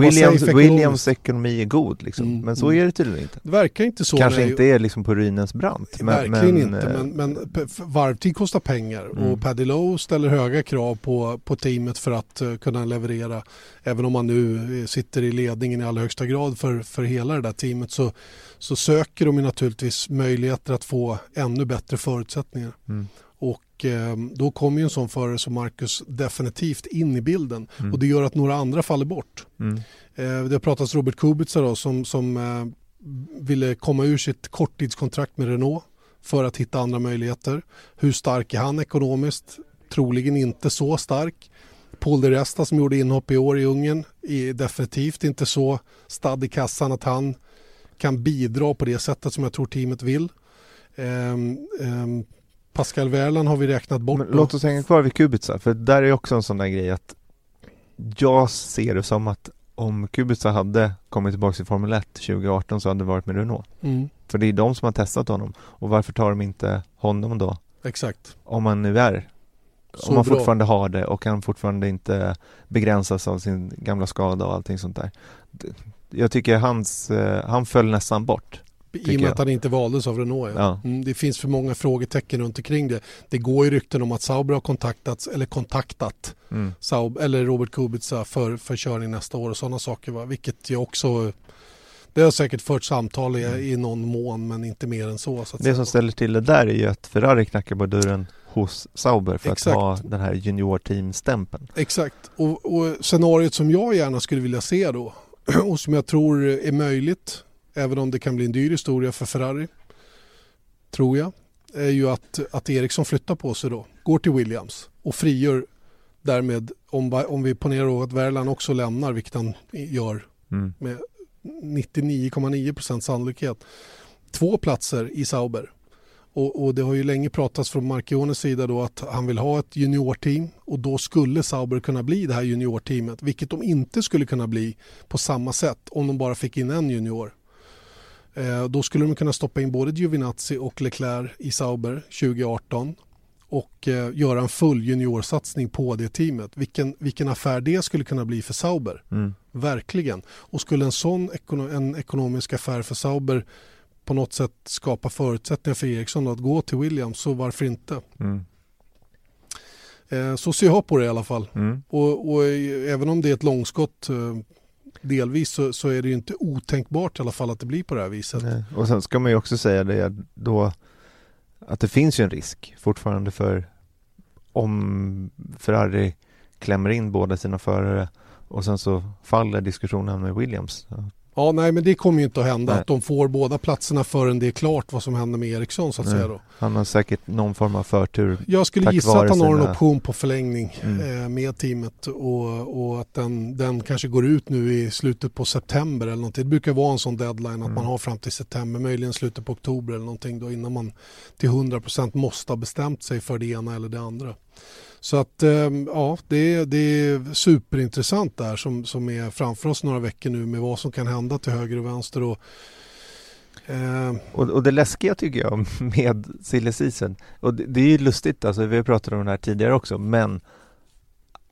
Williams, Williams ekonomi är god liksom. mm, men så mm. är det tydligen inte. Det verkar inte så. Kanske inte är liksom på ruinens brant. Men, verkligen men, inte, eh, men, men varvtid kostar pengar mm. och Paddy Lowe ställer höga krav på, på teamet för att uh, kunna leverera. Även om man nu eh, sitter i ledningen i allra högsta grad för, för hela det där teamet så, så söker de naturligtvis möjligheter att få ännu bättre förutsättningar. Mm. Och eh, då kommer ju en sån förare som Marcus definitivt in i bilden mm. och det gör att några andra faller bort. Mm. Eh, det har pratats Robert Kubica då som, som eh, ville komma ur sitt korttidskontrakt med Renault för att hitta andra möjligheter. Hur stark är han ekonomiskt? Troligen inte så stark. Paul de Resta som gjorde inhopp i år i Ungern är definitivt inte så stadd i kassan att han kan bidra på det sättet som jag tror teamet vill. Um, um, Pascal Wehrland har vi räknat bort. Men låt oss hänga kvar vid Kubica, för där är också en sån där grej att jag ser det som att om Kubica hade kommit tillbaka till Formel 1 2018 så hade det varit med Renault. Mm. För det är de som har testat honom. Och varför tar de inte honom då? Exakt. Om man nu är så om man bra. fortfarande har det och kan fortfarande inte begränsas av sin gamla skada och allting sånt där. Jag tycker hans, eh, han föll nästan bort. I och med att han inte valdes av Renault. Ja. ja. Mm, det finns för många frågetecken runt omkring det. Det går ju rykten om att Sauber har kontaktats eller kontaktat mm. Sauber, eller Robert Kubica för, för körning nästa år och sådana saker. Va? Vilket jag också det har säkert fört samtal i, mm. i någon mån men inte mer än så. så det som ställer till det där är ju att Ferrari knackar på dörren hos Sauber för Exakt. att ha den här juniorteam-stämpeln. Exakt, och, och scenariot som jag gärna skulle vilja se då och som jag tror är möjligt även om det kan bli en dyr historia för Ferrari, tror jag, är ju att, att Eriksson flyttar på sig då, går till Williams och frigör därmed, om, om vi ponerar att Verlan också lämnar, vilket han gör mm. med 99,9% sannolikhet, två platser i Sauber. Och, och, det har ju länge pratats från Marchiones sida då att han vill ha ett juniorteam och då skulle Sauber kunna bli det här juniorteamet, vilket de inte skulle kunna bli på samma sätt om de bara fick in en junior. Eh, då skulle de kunna stoppa in både Giovinazzi och Leclerc i Sauber 2018 och eh, göra en full juniorsatsning på det teamet. Vilken, vilken affär det skulle kunna bli för Sauber. Mm. Verkligen. Och skulle en sån ekono en ekonomisk affär för Sauber på något sätt skapa förutsättningar för Ericsson att gå till Williams så varför inte? Mm. Eh, så ser jag på det i alla fall. Mm. Och, och, även om det är ett långskott delvis så, så, är det ju inte otänkbart i alla fall att det blir på det här viset. Nej. Och sen ska man ju också säga det då att det finns ju en risk fortfarande för om Ferrari klämmer in båda sina förare och sen så faller diskussionen med Williams. Ja, nej, men det kommer ju inte att hända nej. att de får båda platserna förrän det är klart vad som händer med Eriksson så att nej. säga då. Han har säkert någon form av förtur. Jag skulle gissa att han har en option på förlängning mm. eh, med teamet och, och att den, den kanske går ut nu i slutet på september eller någonting. Det brukar vara en sån deadline att mm. man har fram till september, möjligen slutet på oktober eller någonting då innan man till 100% måste ha bestämt sig för det ena eller det andra. Så att ehm, ja, det, det är superintressant där som, som är framför oss några veckor nu med vad som kan hända till höger och vänster. Och, eh... och, och, det läskiga tycker jag med silly season, och det, det, är ju lustigt, alltså, vi har pratat om det här tidigare också, men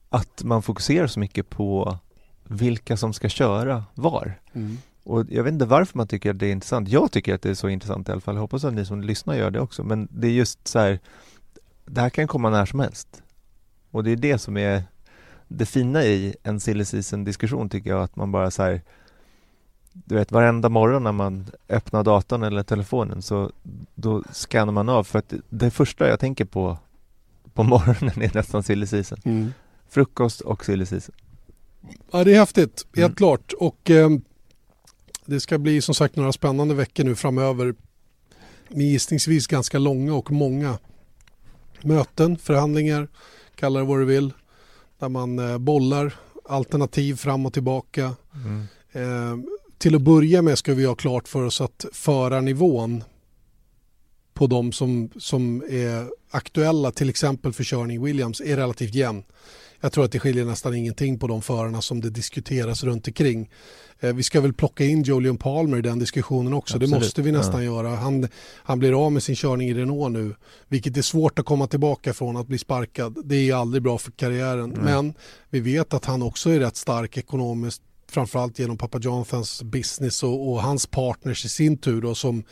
att man fokuserar så mycket på vilka som ska köra var. Mm. Och jag vet inte varför man tycker att det är intressant. Jag tycker att det är så intressant i alla fall. Jag hoppas att ni som lyssnar gör det också. Men det är just så här det här kan komma när som helst. Och det är det som är det fina i en silly season diskussion tycker jag, att man bara så här, du vet varenda morgon när man öppnar datorn eller telefonen så då scannar man av för att det första jag tänker på på morgonen är nästan silly season. Mm. Frukost och silly season. Ja det är häftigt, helt mm. klart och eh, det ska bli som sagt några spännande veckor nu framöver med gissningsvis ganska långa och många möten, förhandlingar, kalla det vad du vill, där man eh, bollar alternativ fram och tillbaka. Mm. Eh, till att börja med ska vi ha klart för oss att förarnivån på de som, som är aktuella, till exempel för körning Williams, är relativt jämn. Jag tror att det skiljer nästan ingenting på de förarna som det diskuteras runt omkring. Eh, vi ska väl plocka in Julian Palmer i den diskussionen också. Absolut. Det måste vi nästan ja. göra. Han, han blir av med sin körning i Renault nu, vilket är svårt att komma tillbaka från att bli sparkad. Det är aldrig bra för karriären. Mm. Men vi vet att han också är rätt stark ekonomiskt framförallt genom pappa Jonathans business och, och, hans partners i sin tur då, som,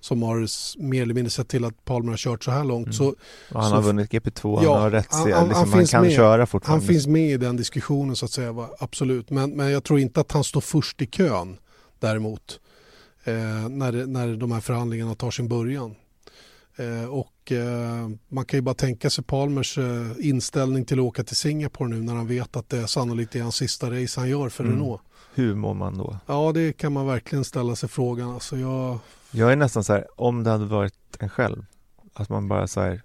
som har mer eller mindre sett till att Palmer har kört så här långt. Mm. Så, och han så, har vunnit GP2, ja, han har rätt han, han, liksom, han, kan med, köra fortfarande. Han finns med i den diskussionen så att säga, va? absolut. Men, men jag tror inte att han står först i kön däremot. Eh, när, när de här förhandlingarna tar sin början. Eh, och eh, man kan ju bara tänka sig Palmers eh, inställning till att åka till Singapore nu när han vet att det sannolikt är hans sista race han gör för mm. Renault. Hur mår man då? Ja, det kan man verkligen ställa sig frågan. Alltså jag... jag är nästan så här, om det hade varit en själv, att man bara så här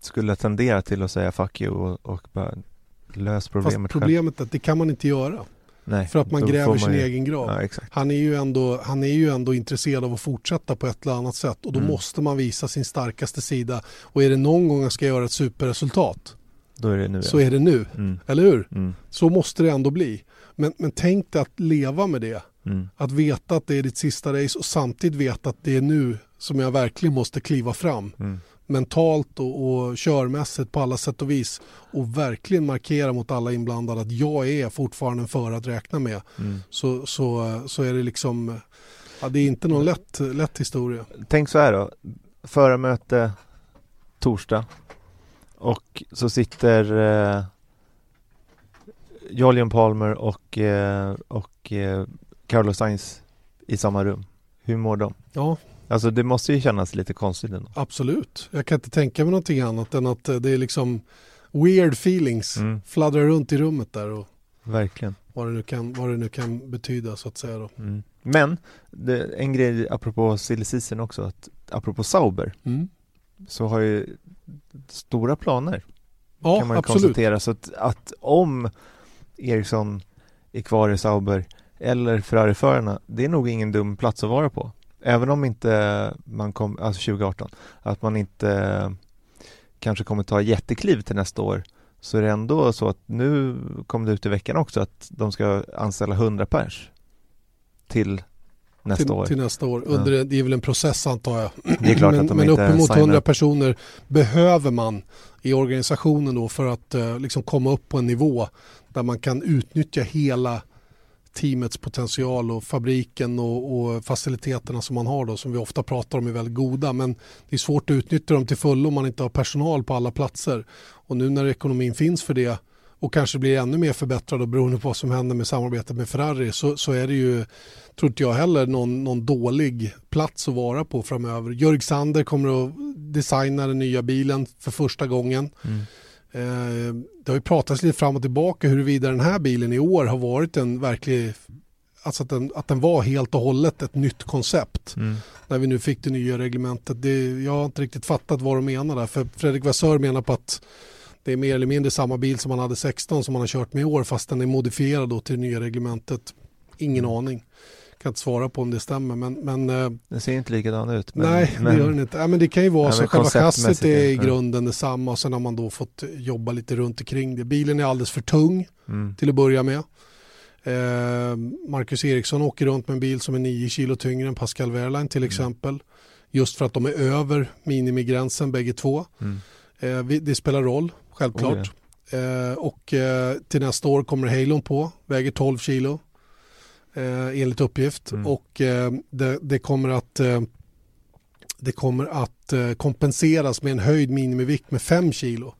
skulle tendera till att säga fuck you och, och bara lös problemet Fast problemet själv. är att det kan man inte göra. Nej, för att man gräver sin ju... egen grav. Ja, han, är ju ändå, han är ju ändå intresserad av att fortsätta på ett eller annat sätt och då mm. måste man visa sin starkaste sida. Och är det någon gång han ska göra ett superresultat är nu, så ja. är det nu. Mm. Eller hur? Mm. Så måste det ändå bli. Men, men tänk dig att leva med det. Mm. Att veta att det är ditt sista race och samtidigt veta att det är nu som jag verkligen måste kliva fram. Mentalt och, och körmässigt på alla sätt och vis och verkligen markera mot alla inblandade att jag är fortfarande en förare att räkna med mm. så, så, så är det liksom ja, det är inte någon lätt, lätt historia. Tänk så här då, förarmöte torsdag och så sitter eh, Julian Palmer och, eh, och eh, Carlos Sainz i samma rum. Hur mår de? Ja, Alltså det måste ju kännas lite konstigt ändå. Absolut. Jag kan inte tänka mig någonting annat än att eh, det är liksom weird feelings mm. fladdrar runt i rummet där. Och Verkligen. Vad det nu kan, vad det nu kan betyda så att säga då. Mm. Men det, en grej apropå silly också, att apropå Sauber mm. så har ju stora planer. Ja, kan man absolut. konstatera. Så att, att om Ericsson är kvar i Sauber eller Ferrari-förarna, det är nog ingen dum plats att vara på även om inte man kom, alltså 2018, att man inte kanske kommer ta jättekliv till nästa år så är det ändå så att nu kom det ut i veckan också att de ska anställa 100 pers till nästa till, år. Till nästa år. Under, ja. Det är väl en process antar jag. Det är klart men, att de men inte uppemot 100 personer behöver man i organisationen då för att uh, liksom komma upp på en nivå där man kan utnyttja hela teamets potential och fabriken och, och, faciliteterna som man har då som vi ofta pratar om är väldigt goda men det är svårt att utnyttja dem till fullo om man inte har personal på alla platser och nu när ekonomin finns för det och kanske blir ännu mer förbättrad och beroende på vad som händer med samarbetet med Ferrari så, så är det ju, tror inte jag heller, någon, någon dålig plats att vara på framöver. Jörg Sander kommer att designa den nya bilen för första gången. Mm. Eh, det har ju pratats lite fram och tillbaka huruvida den här bilen i år har varit en verklig Alltså att den, att den var helt och hållet ett nytt koncept. Mm. När vi nu fick det nya reglementet. Det, jag har inte riktigt fattat vad de menar där. För Fredrik Vassör menar på att det är mer eller mindre samma bil som man hade 16 som man har kört med i år fast den är modifierad då till det nya reglementet. Ingen mm. aning kan inte svara på om det stämmer. Men, men, eh, det ser inte likadan ut. Men, nej, men, det gör den inte. Ja, men det kan ju vara så. Själva chassit är i grunden detsamma och sen har man då fått jobba lite runt omkring det. Bilen är alldeles för tung mm. till att börja med. Eh, Marcus Eriksson åker runt med en bil som är 9 kilo tyngre än Pascal Wehrlein till mm. exempel. Just för att de är över minimigränsen bägge två. Mm. Eh, det spelar roll, självklart. Oh, yeah. och eh, till nästa år kommer Halon på, väger 12 kilo eh, enligt uppgift. Mm. Och eh, det, det, kommer att eh, det kommer att eh, kompenseras med en höjd minimivikt med 5 kilo.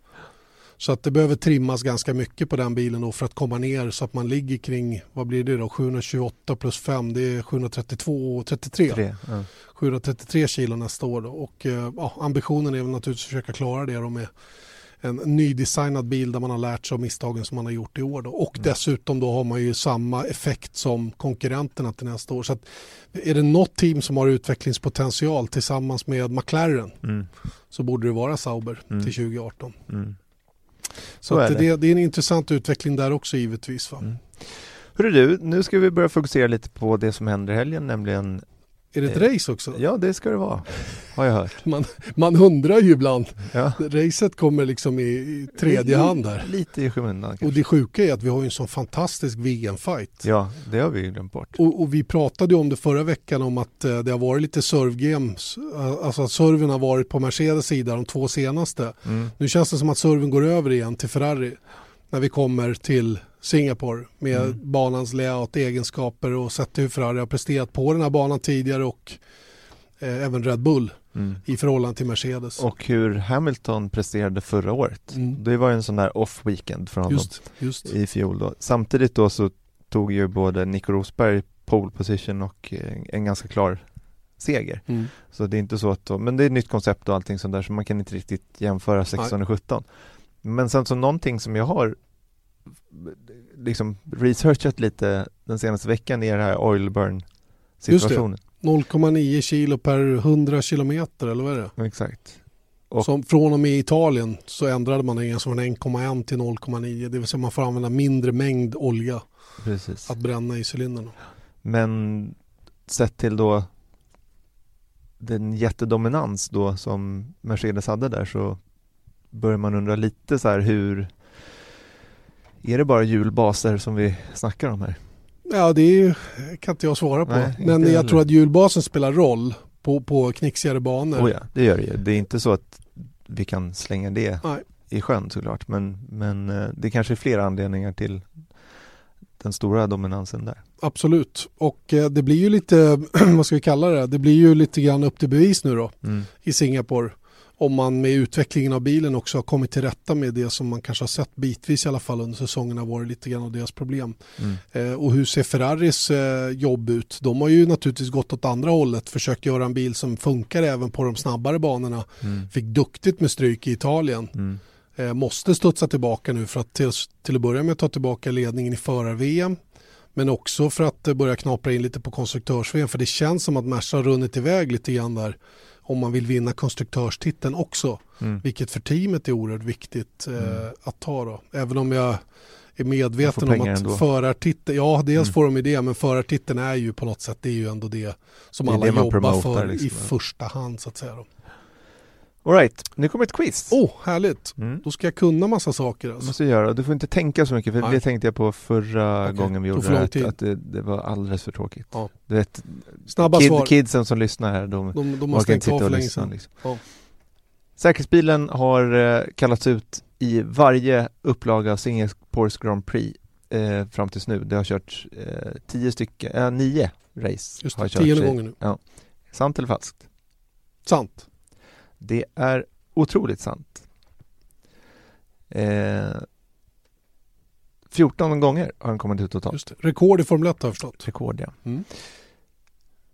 Så att det behöver trimmas ganska mycket på den bilen då för att komma ner så att man ligger kring, vad blir det då, 728 plus 5, det är 732 och 33. 3, ja. 733 kilo nästa år då. och eh, ja, ambitionen är väl naturligtvis att försöka klara det då med en nydesignad bil där man har lärt sig av misstagen som man har gjort i år. Då. Och mm. dessutom då har man ju samma effekt som konkurrenterna till nästa år. Så att, är det något team som har utvecklingspotential tillsammans med McLaren mm. så borde det vara Sauber mm. till 2018. Mm. Så, så är det. Det, det. är en intressant utveckling där också givetvis. Va? Mm. Hörru du, nu ska vi börja fokusera lite på det som händer i helgen, nämligen är det ett eh, race också? Ja, det ska det vara, har jag hört. Man, man undrar ju ibland. Ja. Racet kommer liksom i, i tredje hand där. Lite i skymundan Och det sjuka är att vi har en sån fantastisk VM-fight. Ja, det har vi glömt bort. Och, och, vi pratade ju om det förra veckan om att eh, det har varit lite serve-games. Alltså att serven har varit på Mercedes sida de två senaste. Mm. Nu känns det som att serven går över igen till Ferrari när vi kommer till Singapore med mm. banans layout, egenskaper och sätt hur Ferrari har presterat på den här banan tidigare och eh, även Red Bull mm. i förhållande till Mercedes. Och hur Hamilton presterade förra året. Mm. Det var en sån där off-weekend för honom just, just. i fjol. Då. Samtidigt då så tog ju både Nico Rosberg pole position och eh, en ganska klar seger. Mm. Så det är inte så att, då, men det är ett nytt koncept och allting sånt där så man kan inte riktigt jämföra 16 och 17. Men sen så någonting som jag har liksom researchat lite den senaste veckan i det här oil burn situationen. 0,9 kilo per 100 kilometer eller vad är det? Exakt. Och, Som från och med Italien så ändrade man det från 1,1 till 0,9 det vill säga man får använda mindre mängd olja Precis. att bränna i cylindern. Men sett till då den jättedominans då som Mercedes hade där så börjar man undra lite så här hur är det bara hjulbaser som vi snackar om här? Ja, det är, kan inte jag svara på. Nej, Men jag heller. tror att hjulbasen spelar roll på, på knixigare banor. Oh ja, det gör det ju. Det är inte så att vi kan slänga det Nej. i sjön såklart. Men, men eh, det kanske är flera anledningar till den stora dominansen där. Absolut, och eh, det blir ju lite, vad ska vi kalla det, det blir ju lite grann upp till bevis nu då mm. i Singapore om man med utvecklingen av bilen också har kommit till rätta med det som man kanske har sett bitvis i alla fall under säsongen har varit lite grann av deras problem. Mm. Eh, och hur ser Ferraris eh, jobb ut? De har ju naturligtvis gått åt andra hållet, försökt göra en bil som funkar även på de snabbare banorna. Mm. Fick duktigt med stryk i Italien. Mm. Eh, måste studsa tillbaka nu för att till, till att börja med ta tillbaka ledningen i förar-VM. Men också för att börja knapra in lite på konstruktörs-VM för det känns som att Merca har runnit iväg lite grann där om man vill vinna konstruktörstiteln också. Mm. Vilket för teamet är oerhört viktigt eh, mm. att ta då. Även om jag är medveten om att ändå. förartiteln, ja dels mm. får de ju det men förartiteln är ju på något sätt det är ju ändå det som det alla det jobbar för liksom. i första hand så att säga. Då. Alright, nu kommer ett quiz. Åh, oh, härligt. Mm. Då ska jag kunna massa saker. Alltså. måste göra. Du får inte tänka så mycket, för Nej. det tänkte jag på förra okay. gången vi gjorde det, att, att det, det, var alldeles för tråkigt. Ja. Du vet, Snabba kid, svar. Kidsen som lyssnar här, de, de, de måste inte sitta och lyssna. Liksom. Ja. Säkerhetsbilen har eh, kallats ut i varje upplaga av Singapores Grand Prix eh, fram tills nu. Det har kört eh, tio stycken, äh, nio race. Just det, tionde gången nu. Ja. Sant eller falskt? Sant. Det är otroligt sant. Eh, 14 gånger har den kommit ut totalt. Just det. Rekord i Formel 1 har jag förstått. Rekord, ja. Mm.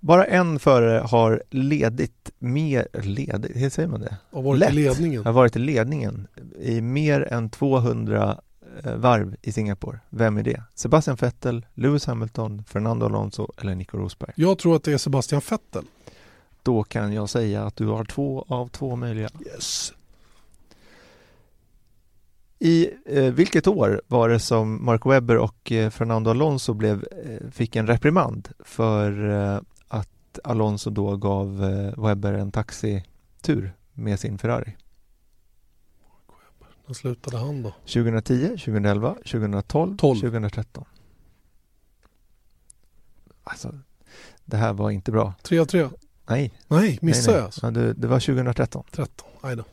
Bara en förare har ledit mer, ledigt, hur säger man det? Har varit Lätt. i ledningen. Har varit i ledningen i mer än 200 eh, varv i Singapore. Vem är det? Sebastian Vettel, Lewis Hamilton, Fernando Alonso eller Nico Rosberg? Jag tror att det är Sebastian Vettel. Då kan jag säga att du har två av två möjliga. Yes. I eh, vilket år var det som Mark Webber och eh, Fernando Alonso blev, eh, fick en reprimand för eh, att Alonso då gav eh, Webber en taxitur med sin Ferrari? När slutade han då? 2010, 2011, 2012, 12. 2013. Alltså, det här var inte bra. 3 av 3. Nej. Nej, missade jag alltså. Ja, det, det, var 2013. 13, aj då.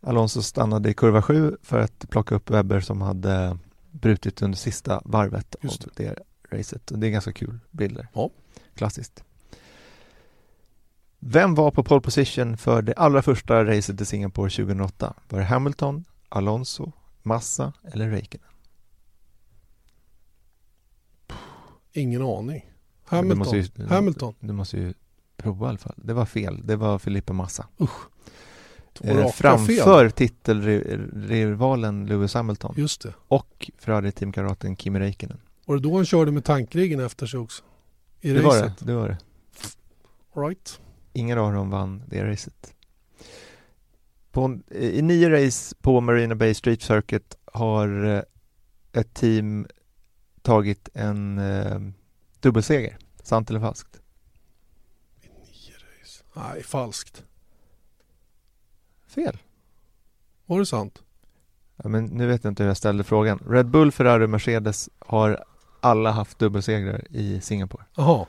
Alonso stannade i kurva 7 för att plocka upp Webber som hade brutit under sista varvet Just av det. det racet. Och det är ganska kul bilder. Ja. Klassiskt. Vem var på pole position för det allra första racet i Singapore 2008? Var det Hamilton, Alonso, Massa eller Räikkönen? Ingen aning. Hamilton. Du måste ju, Hamilton. Du måste ju prova i alla fall. Det var fel. Det var Filippa Massa. Usch. Eh, framför titelrivalen Lewis Hamilton. Just det. Och Ferrari-teamkamraten Kimi Räikkönen. Var det då han körde med tankriggen efter sig också? I det racet? var det. det var det. right. Ingen av dem vann det racet. På, I nio race på Marina Bay Street Circuit har eh, ett team tagit en eh, dubbelseger. Sant eller falskt? Nej, falskt. Fel. Var det sant? Ja, men nu vet jag inte hur jag ställde frågan. Red Bull, Ferrari och Mercedes har alla haft dubbelsegrar i Singapore. Jaha.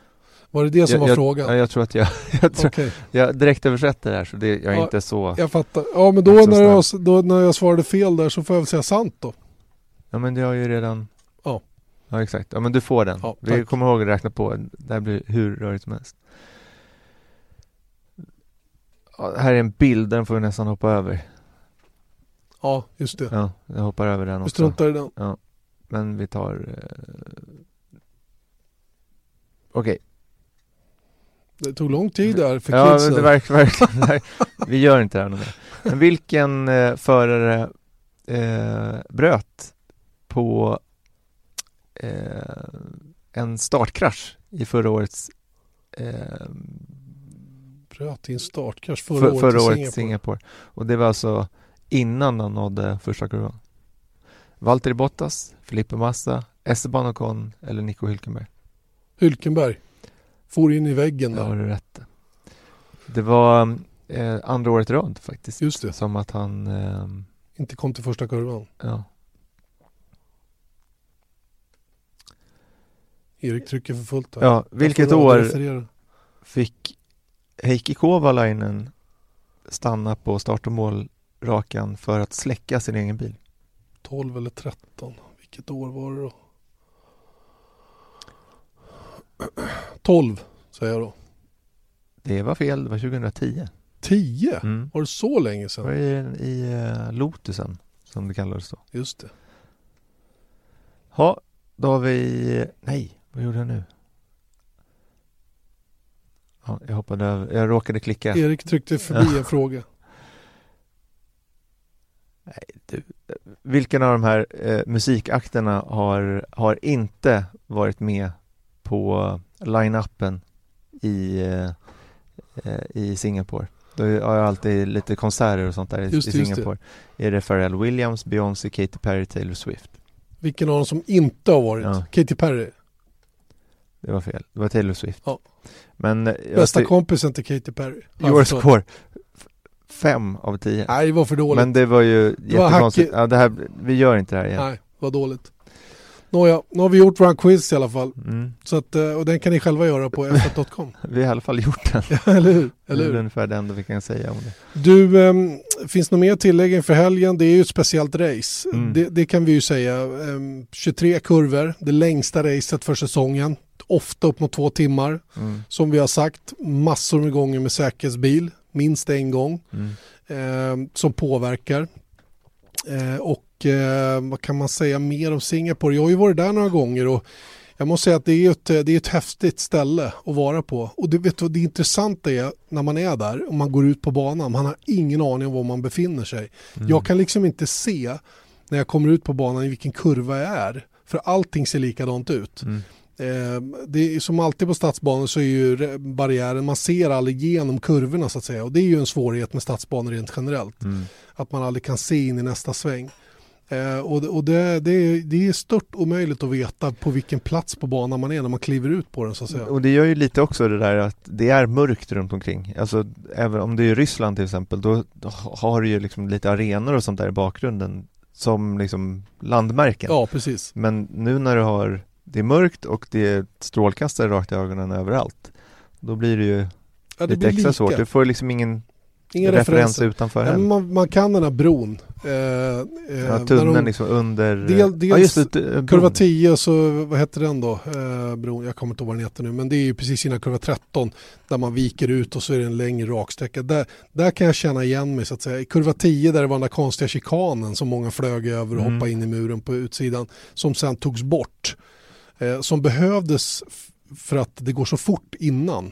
Var det det som jag, var frågan? Ja, jag tror att jag, jag, tror, okay. jag direkt översätter det här så det, jag är ja, inte så Jag fattar. Ja men då när, jag, då när jag svarade fel där så får jag väl säga sant då. Ja men det har ju redan Ja. Ja exakt. Ja men du får den. Ja, Vi kommer ihåg att räkna på. Det här blir hur rörigt som helst. Ja, här är en bild, den får vi nästan hoppa över. Ja, just det. Ja, jag hoppar över den också. Vi struntar i den. Ja. Men vi tar... Eh... Okej. Okay. Det tog lång tid där för Ja, kidsen. det verkar verkligen. vi gör inte det här mer. Men vilken eh, förare eh, bröt på eh, en startkrasch i förra årets eh, bröt i en startkrasch förra, för, året, förra i året Singapore. Singapore. Och det var alltså innan han nådde första kurvan. Valtteri Bottas, Felipe Massa, Esteban Ocon eller Nico Hülkenberg? Hülkenberg. For in i väggen där. Ja, du rätt. Det var eh, andra året i rad faktiskt. Just det. Som att han... Eh, Inte kom till första kurvan. Ja. Erik trycker för fullt där. Ja, vilket år fick Heikki Kovalainen stanna på start och målrakan för att släcka sin egen bil? 12 eller 13. Vilket år var det då? 12 säger jag då. Det var fel, det var 2010. 10? Mm. Var det så länge sedan? Det var i, i uh, Lotusen som det kallades då. Just det. Ja, då har vi... Nej, vad gjorde jag nu? Ja, jag hoppade över. Jag råkade klicka. Erik tryckte förbi en fråga. Nej, du. Vilken av de här eh, musikakterna har, har inte varit med på line-upen i, eh, i Singapore? Då har jag alltid lite konserter och sånt där just, i Singapore. Är det Pharrell Williams, Beyoncé, Katy Perry, Taylor Swift? Vilken av dem som inte har varit? Ja. Katy Perry? Det var fel. Det var Taylor Swift. Ja. Men Bästa kompisen till Katy Perry. Your score. Fem av tio. Nej, det var för dåligt. Men det var ju det jättekonstigt. Var ja, det här, vi gör inte det här igen. Nej, det var dåligt. Nåja, nu har vi gjort vår quiz i alla fall. Mm. Så att, eh, och den kan ni själva göra på f1.com. vi har i alla fall gjort den. ja, eller hur? Eller hur? Det är ungefär det enda vi kan säga om det. Du, um, finns det något mer tillägg inför helgen? Det är ju ett speciellt race. Mm. Det, det, kan vi ju säga. Um, 23 kurvor, det längsta racet för säsongen. Ofta upp mot två timmar. Mm. Som vi har sagt, massor med gånger med säkerhetsbil. Minst en gång. Um, som påverkar. Uh, och eh, vad kan man säga mer om Singapore? Jag har ju varit där några gånger och jag måste säga att det är ett, det är ett häftigt ställe att vara på. Och det, vet du, det intressanta är när man är där och man går ut på banan, man har ingen aning om var man befinner sig. Mm. Jag kan liksom inte se när jag kommer ut på banan i vilken kurva jag är. För allting ser likadant ut. Mm. Eh, det är, som alltid på stadsbanor så är ju barriären, man ser aldrig igenom kurvorna så att säga. Och det är ju en svårighet med stadsbanor rent generellt. Mm. Att man aldrig kan se in i nästa sväng. Eh, och och det, det, är, det är stört omöjligt att veta på vilken plats på banan man är när man kliver ut på den så att säga. Och det gör ju lite också det där att det är mörkt runt omkring. Alltså även om det är Ryssland till exempel då, då har du ju liksom lite arenor och sånt där i bakgrunden som liksom landmärken. Ja, precis. Men nu när du har det är mörkt och det är strålkastare rakt i ögonen överallt då blir det ju ja, det lite extra lika. svårt. Du får liksom ingen Inga referenser, referenser utanför ja, man, man, kan den här bron. Eh, eh, ja, tunneln de, liksom under... Del, dels ja, just det, kurva 10 så, vad heter den då? Eh, bron, jag kommer inte ihåg vad den heter nu, men det är ju precis innan kurva 13 där man viker ut och så är det en längre raksträcka. Där, där kan jag känna igen mig så att säga. I kurva 10 där det var den där konstiga chikanen som många flög över och mm. hoppade in i muren på utsidan som sen togs bort. Eh, som behövdes för att det går så fort innan.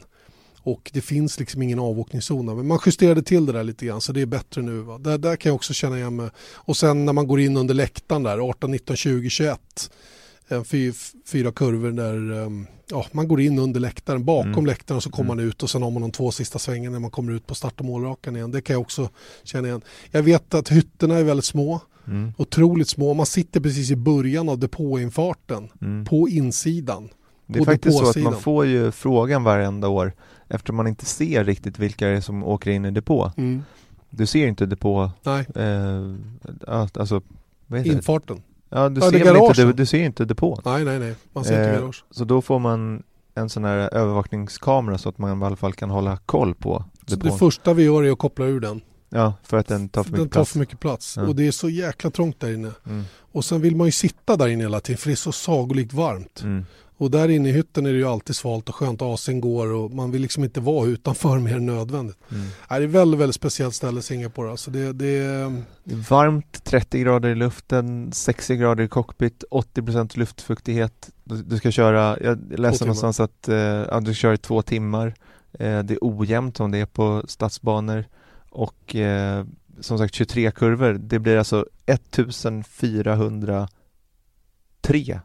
Och det finns liksom ingen avåkningszon. Men man justerade till det där lite grann så det är bättre nu. Va? Där, där kan jag också känna igen mig. Och sen när man går in under läktaren där 18, 19, 20, 21. Fyra, fyra kurvor där ehm, ja, man går in under läktaren, bakom mm. läktaren så kommer mm. man ut och sen har man de två sista svängarna när man kommer ut på start och målrakan igen. Det kan jag också känna igen. Jag vet att hytterna är väldigt små. Mm. Otroligt små. Man sitter precis i början av depåinfarten mm. på insidan. Det är faktiskt så att man får ju frågan varenda år eftersom man inte ser riktigt vilka det är som åker in i depå. Mm. Du ser inte depå, Nej. Eh, alltså, Infarten. Ja, du, ja, ser inte, du, du, ser inte depån. Nej, nej, nej. Man ser eh, inte garage. Så då får man en sån här övervakningskamera så att man i alla fall kan hålla koll på depån. Så det första vi gör är att koppla ur den. Ja, för att den tar för mycket den tar plats. för mycket plats. Ja. Och det är så jäkla trångt där inne. Mm. Och sen vill man ju sitta där inne hela tiden för det är så sagolikt varmt. Mm. Och där inne i hytten är det ju alltid svalt och skönt. Asen går och man vill liksom inte vara utanför mer än nödvändigt. Mm. Det är ett väldigt, väldigt speciellt ställe Singapore. Alltså det, det... Varmt, 30 grader i luften, 60 grader i cockpit, 80% luftfuktighet. Du ska köra, jag läste någonstans att eh, du kör i två timmar. Eh, det är ojämnt som det är på stadsbanor och eh, som sagt 23 kurvor. Det blir alltså 1403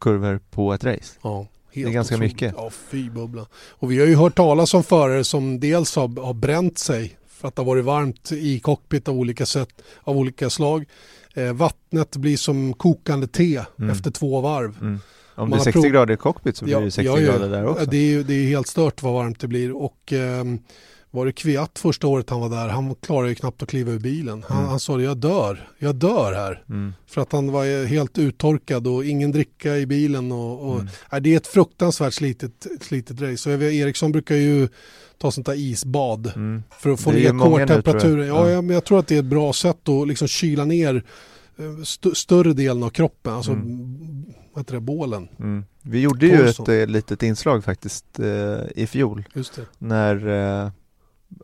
kurvor på ett race. Ja, det är ganska otroligt. mycket. Ja, fy bubbla. Och vi har ju hört talas om förare som dels har, har bränt sig för att det har varit varmt i cockpit av olika sätt, av olika slag. Eh, vattnet blir som kokande te mm. efter två varv. Mm. Om det är 60 grader i cockpit så blir ja, det 60 ja, ja, grader där också. Det är det är helt stört vad varmt det blir och eh, var det Kviat första året han var där, han klarade ju knappt att kliva ur bilen. Han, mm. han sa det, jag dör, jag dör här. Mm. För att han var helt uttorkad och ingen dricka i bilen. Och, och mm. nej, det är ett fruktansvärt slitet, slitet race. Så Eriksson brukar ju ta sånt där isbad mm. för att få ner kårtemperaturen. Ja, ja, men jag tror att det är ett bra sätt att liksom kyla ner eh, st större delen av kroppen, alltså mm. vad heter det, bålen. Mm. Vi gjorde ju ett eh, litet inslag faktiskt eh, i fjol. När eh,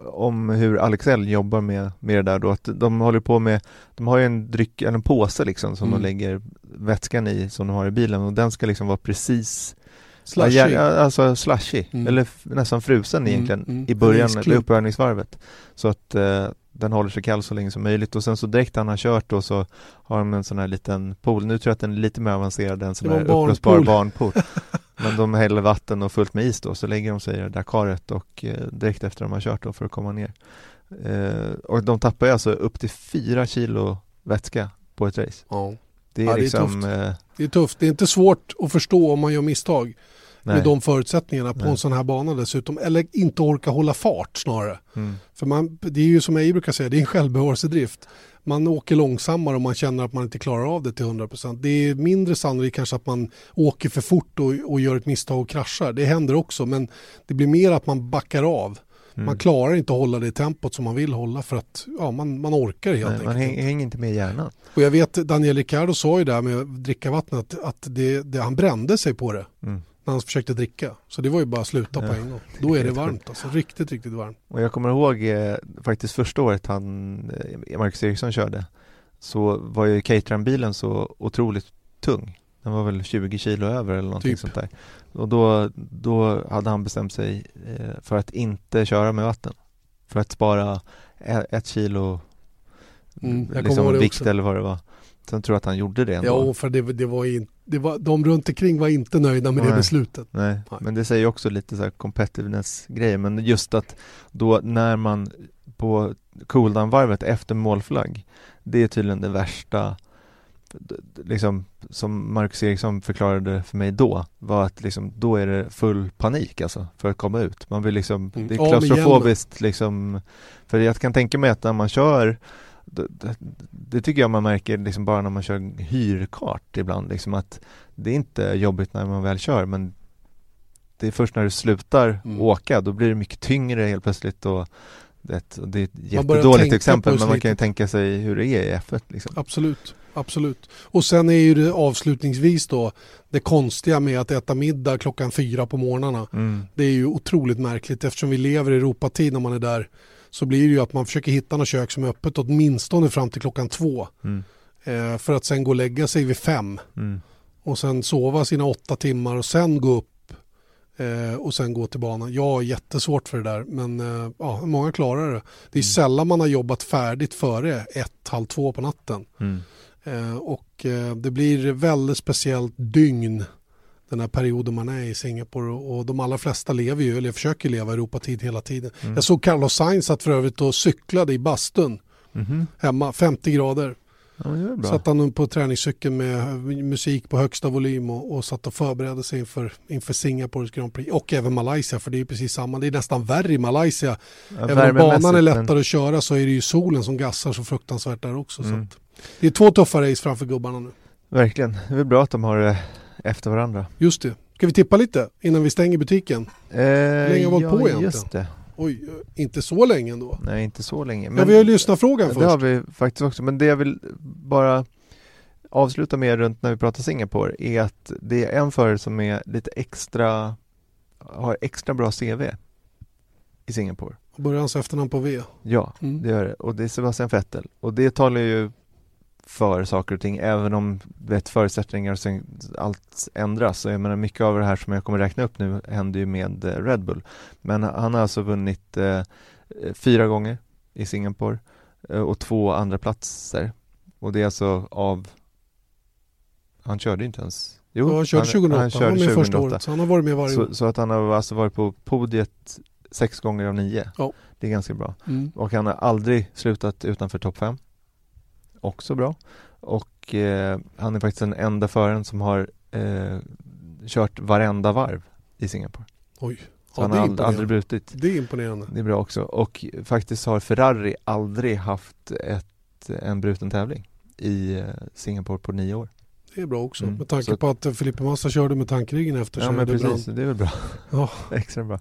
om hur Alexell jobbar med, med det där då, att de håller på med, de har ju en dryck, en påse liksom som mm. de lägger vätskan i som de har i bilen och den ska liksom vara precis Slushy. Ja, alltså slushy, mm. eller nästan frusen mm, egentligen mm. i början, i uppvärmningsvarvet. Så att eh, den håller sig kall så länge som möjligt och sen så direkt han har kört då så har de en sån här liten pool. Nu tror jag att den är lite mer avancerad än sån här upplösbar barnpool. Men de häller vatten och fullt med is då, så lägger de sig i det där karet och eh, direkt efter de har kört då för att komma ner. Eh, och de tappar alltså upp till fyra kilo vätska på ett race. Ja. Det är, ja, liksom, det är tufft. Eh, det är tufft. Det är inte svårt att förstå om man gör misstag Nej. med de förutsättningarna på Nej. en sån här bana dessutom. Eller inte orka hålla fart snarare. Mm. För man, det är ju som jag brukar säga, det är en självbevarelsedrift man åker långsammare och man känner att man inte klarar av det till 100%. Det är mindre sannolikt kanske att man åker för fort och, och gör ett misstag och kraschar. Det händer också men det blir mer att man backar av. Mm. Man klarar inte att hålla det tempot som man vill hålla för att ja, man, man orkar helt Nej, Man hänger, hänger inte med hjärnan. Och jag vet Daniel Ricciardo sa ju där med att dricka vattnet att det, det, han brände sig på det. Mm när han försökte dricka. Så det var ju bara att sluta ja. på en gång. Då är det varmt alltså, riktigt, riktigt varmt. Och jag kommer ihåg eh, faktiskt första året han, eh, Marcus Eriksson körde, så var ju cateran-bilen så otroligt tung. Den var väl 20 kilo över eller någonting typ. sånt där. Och då, då hade han bestämt sig eh, för att inte köra med vatten. För att spara ett, ett kilo mm, liksom vikt också. eller vad det var. Sen tror jag att han gjorde det ändå. Ja, för det, det var inte det var, de runt omkring var inte nöjda med nej, det beslutet. Nej. nej. men det säger också lite så här competitiveness-grejer, men just att då när man på cooldown-varvet efter målflagg, det är tydligen det värsta liksom som Marcus Eriksson förklarade för mig då var att liksom, då är det full panik alltså för att komma ut. Man vill liksom, mm. det är klaustrofobiskt liksom, för jag kan tänka mig att när man kör det, det, tycker jag man märker liksom bara när man kör hyrkart ibland, liksom att det är inte jobbigt när man väl kör men det är först när du slutar mm. åka, då blir det mycket tyngre helt plötsligt och Det, det är ett jättedåligt exempel men man kan ju tänka sig hur det är i F1. Liksom. Absolut, absolut. Och sen är ju det avslutningsvis då det konstiga med att äta middag klockan fyra på morgnarna. Mm. Det är ju otroligt märkligt eftersom vi lever i Europatid när man är där så blir det ju att man försöker hitta något kök som är öppet åtminstone fram till klockan två. Mm. Eh, för att sen gå och lägga sig vid fem. Mm. Och sen sova sina åtta timmar och sen gå upp Eh, och sen gå till banan. Jag har jättesvårt för det där men eh, ja, många klarar det. Det är mm. sällan man har jobbat färdigt före ett, halv två på natten. Mm. Eh, och eh, det blir väldigt speciellt dygn den här perioden man är i Singapore och de allra flesta lever ju, eller försöker leva Europatid hela tiden. Mm. Jag såg Carlos Sainz att för övrigt och cyklade i bastun mm. hemma, 50 grader. Ja, satt han på träningscykeln med musik på högsta volym och, och satt och förberedde sig inför, inför Singapores Grand Prix och även Malaysia för det är precis samma. Det är nästan värre i Malaysia. Ja, även om banan är lättare men... att köra så är det ju solen som gassar så fruktansvärt där också. Mm. Så det är två tuffa race framför gubbarna nu. Verkligen. Det är bra att de har det efter varandra. Just det. Ska vi tippa lite innan vi stänger butiken? Eh, Hur länge har vi ja, på egentligen? Just det. Oj, inte så länge ändå. Nej, inte så länge. Men ja, vi har lyssnarfrågan först. Det har vi faktiskt också, men det jag vill bara avsluta med runt när vi pratar Singapore är att det är en förare som är lite extra, har extra bra CV i Singapore. Börjar hans efternamn på V? Ja, mm. det gör det. Och det är Sebastian Vettel. Och det talar ju för saker och ting, även om vet, förutsättningar och sen allt ändras. Så jag menar, mycket av det här som jag kommer räkna upp nu händer ju med eh, Red Bull. Men han har alltså vunnit eh, fyra gånger i Singapore eh, och två andra platser. Och det är alltså av han körde inte ens Jo, ja, han körde 2008, han, körde han var med första året, så han har varit med varje så, år. Så att han har alltså varit på podiet sex gånger av nio. Ja. Det är ganska bra. Mm. Och han har aldrig slutat utanför topp fem också bra. Och eh, han är faktiskt den enda föraren som har eh, kört varenda varv i Singapore. Oj. Så ja, han har aldrig, brutit. Det är imponerande. Det är bra också. Och faktiskt har Ferrari aldrig haft ett, en bruten tävling i eh, Singapore på nio år. Det är bra också. Mm. Med tanke så... på att Filippe Massa körde med tankriggen efter Ja men precis, det är väl bra. Ja. Extra bra.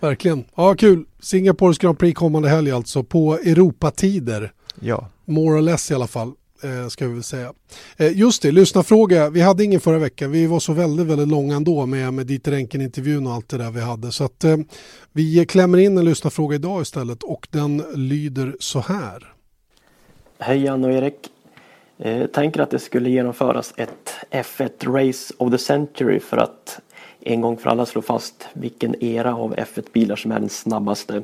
Verkligen. Ja kul. Singapores Grand Prix kommande helg alltså på Europatider. Ja. More or less i alla fall. Eh, ska vi väl säga. Eh, just det, lyssna fråga. Vi hade ingen förra veckan. Vi var så väldigt, väldigt långa ändå med, med Dieter Enken-intervjun och allt det där vi hade. Så att eh, vi klämmer in en lyssnarfråga idag istället och den lyder så här. Hej Jan och Erik. Eh, tänker att det skulle genomföras ett F1 Race of the Century för att en gång för alla slå fast vilken era av F1-bilar som är den snabbaste.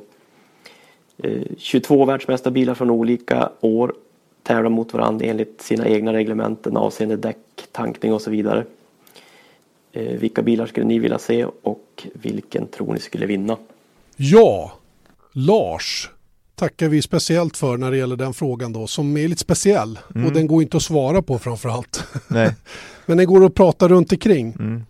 22 eh, världsmästarbilar från olika år tävlar mot varandra enligt sina egna reglementen avseende däck, tankning och så vidare. Eh, vilka bilar skulle ni vilja se och vilken tror ni skulle vinna? Ja, Lars tackar vi speciellt för när det gäller den frågan då som är lite speciell mm. och den går inte att svara på framförallt. Nej. Men den går att prata runt omkring. Mm.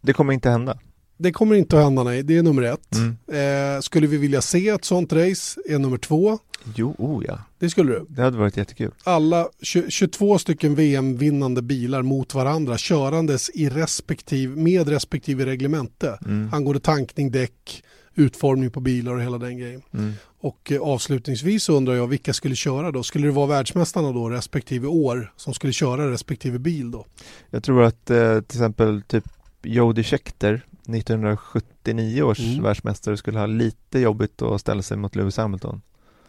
Det kommer inte hända. Det kommer inte att hända nej, det är nummer ett. Mm. Eh, skulle vi vilja se ett sånt race är nummer två. Jo, oh ja. Det skulle du. Det hade varit jättekul. Alla 22 stycken VM-vinnande bilar mot varandra körandes i respektive, med respektive reglemente mm. angående tankning, däck, utformning på bilar och hela den grejen. Mm. Och eh, avslutningsvis undrar jag vilka skulle köra då? Skulle det vara världsmästarna då respektive år som skulle köra respektive bil då? Jag tror att eh, till exempel typ Jody Scheckter 1979 års mm. världsmästare skulle ha lite jobbigt att ställa sig mot Lewis Hamilton.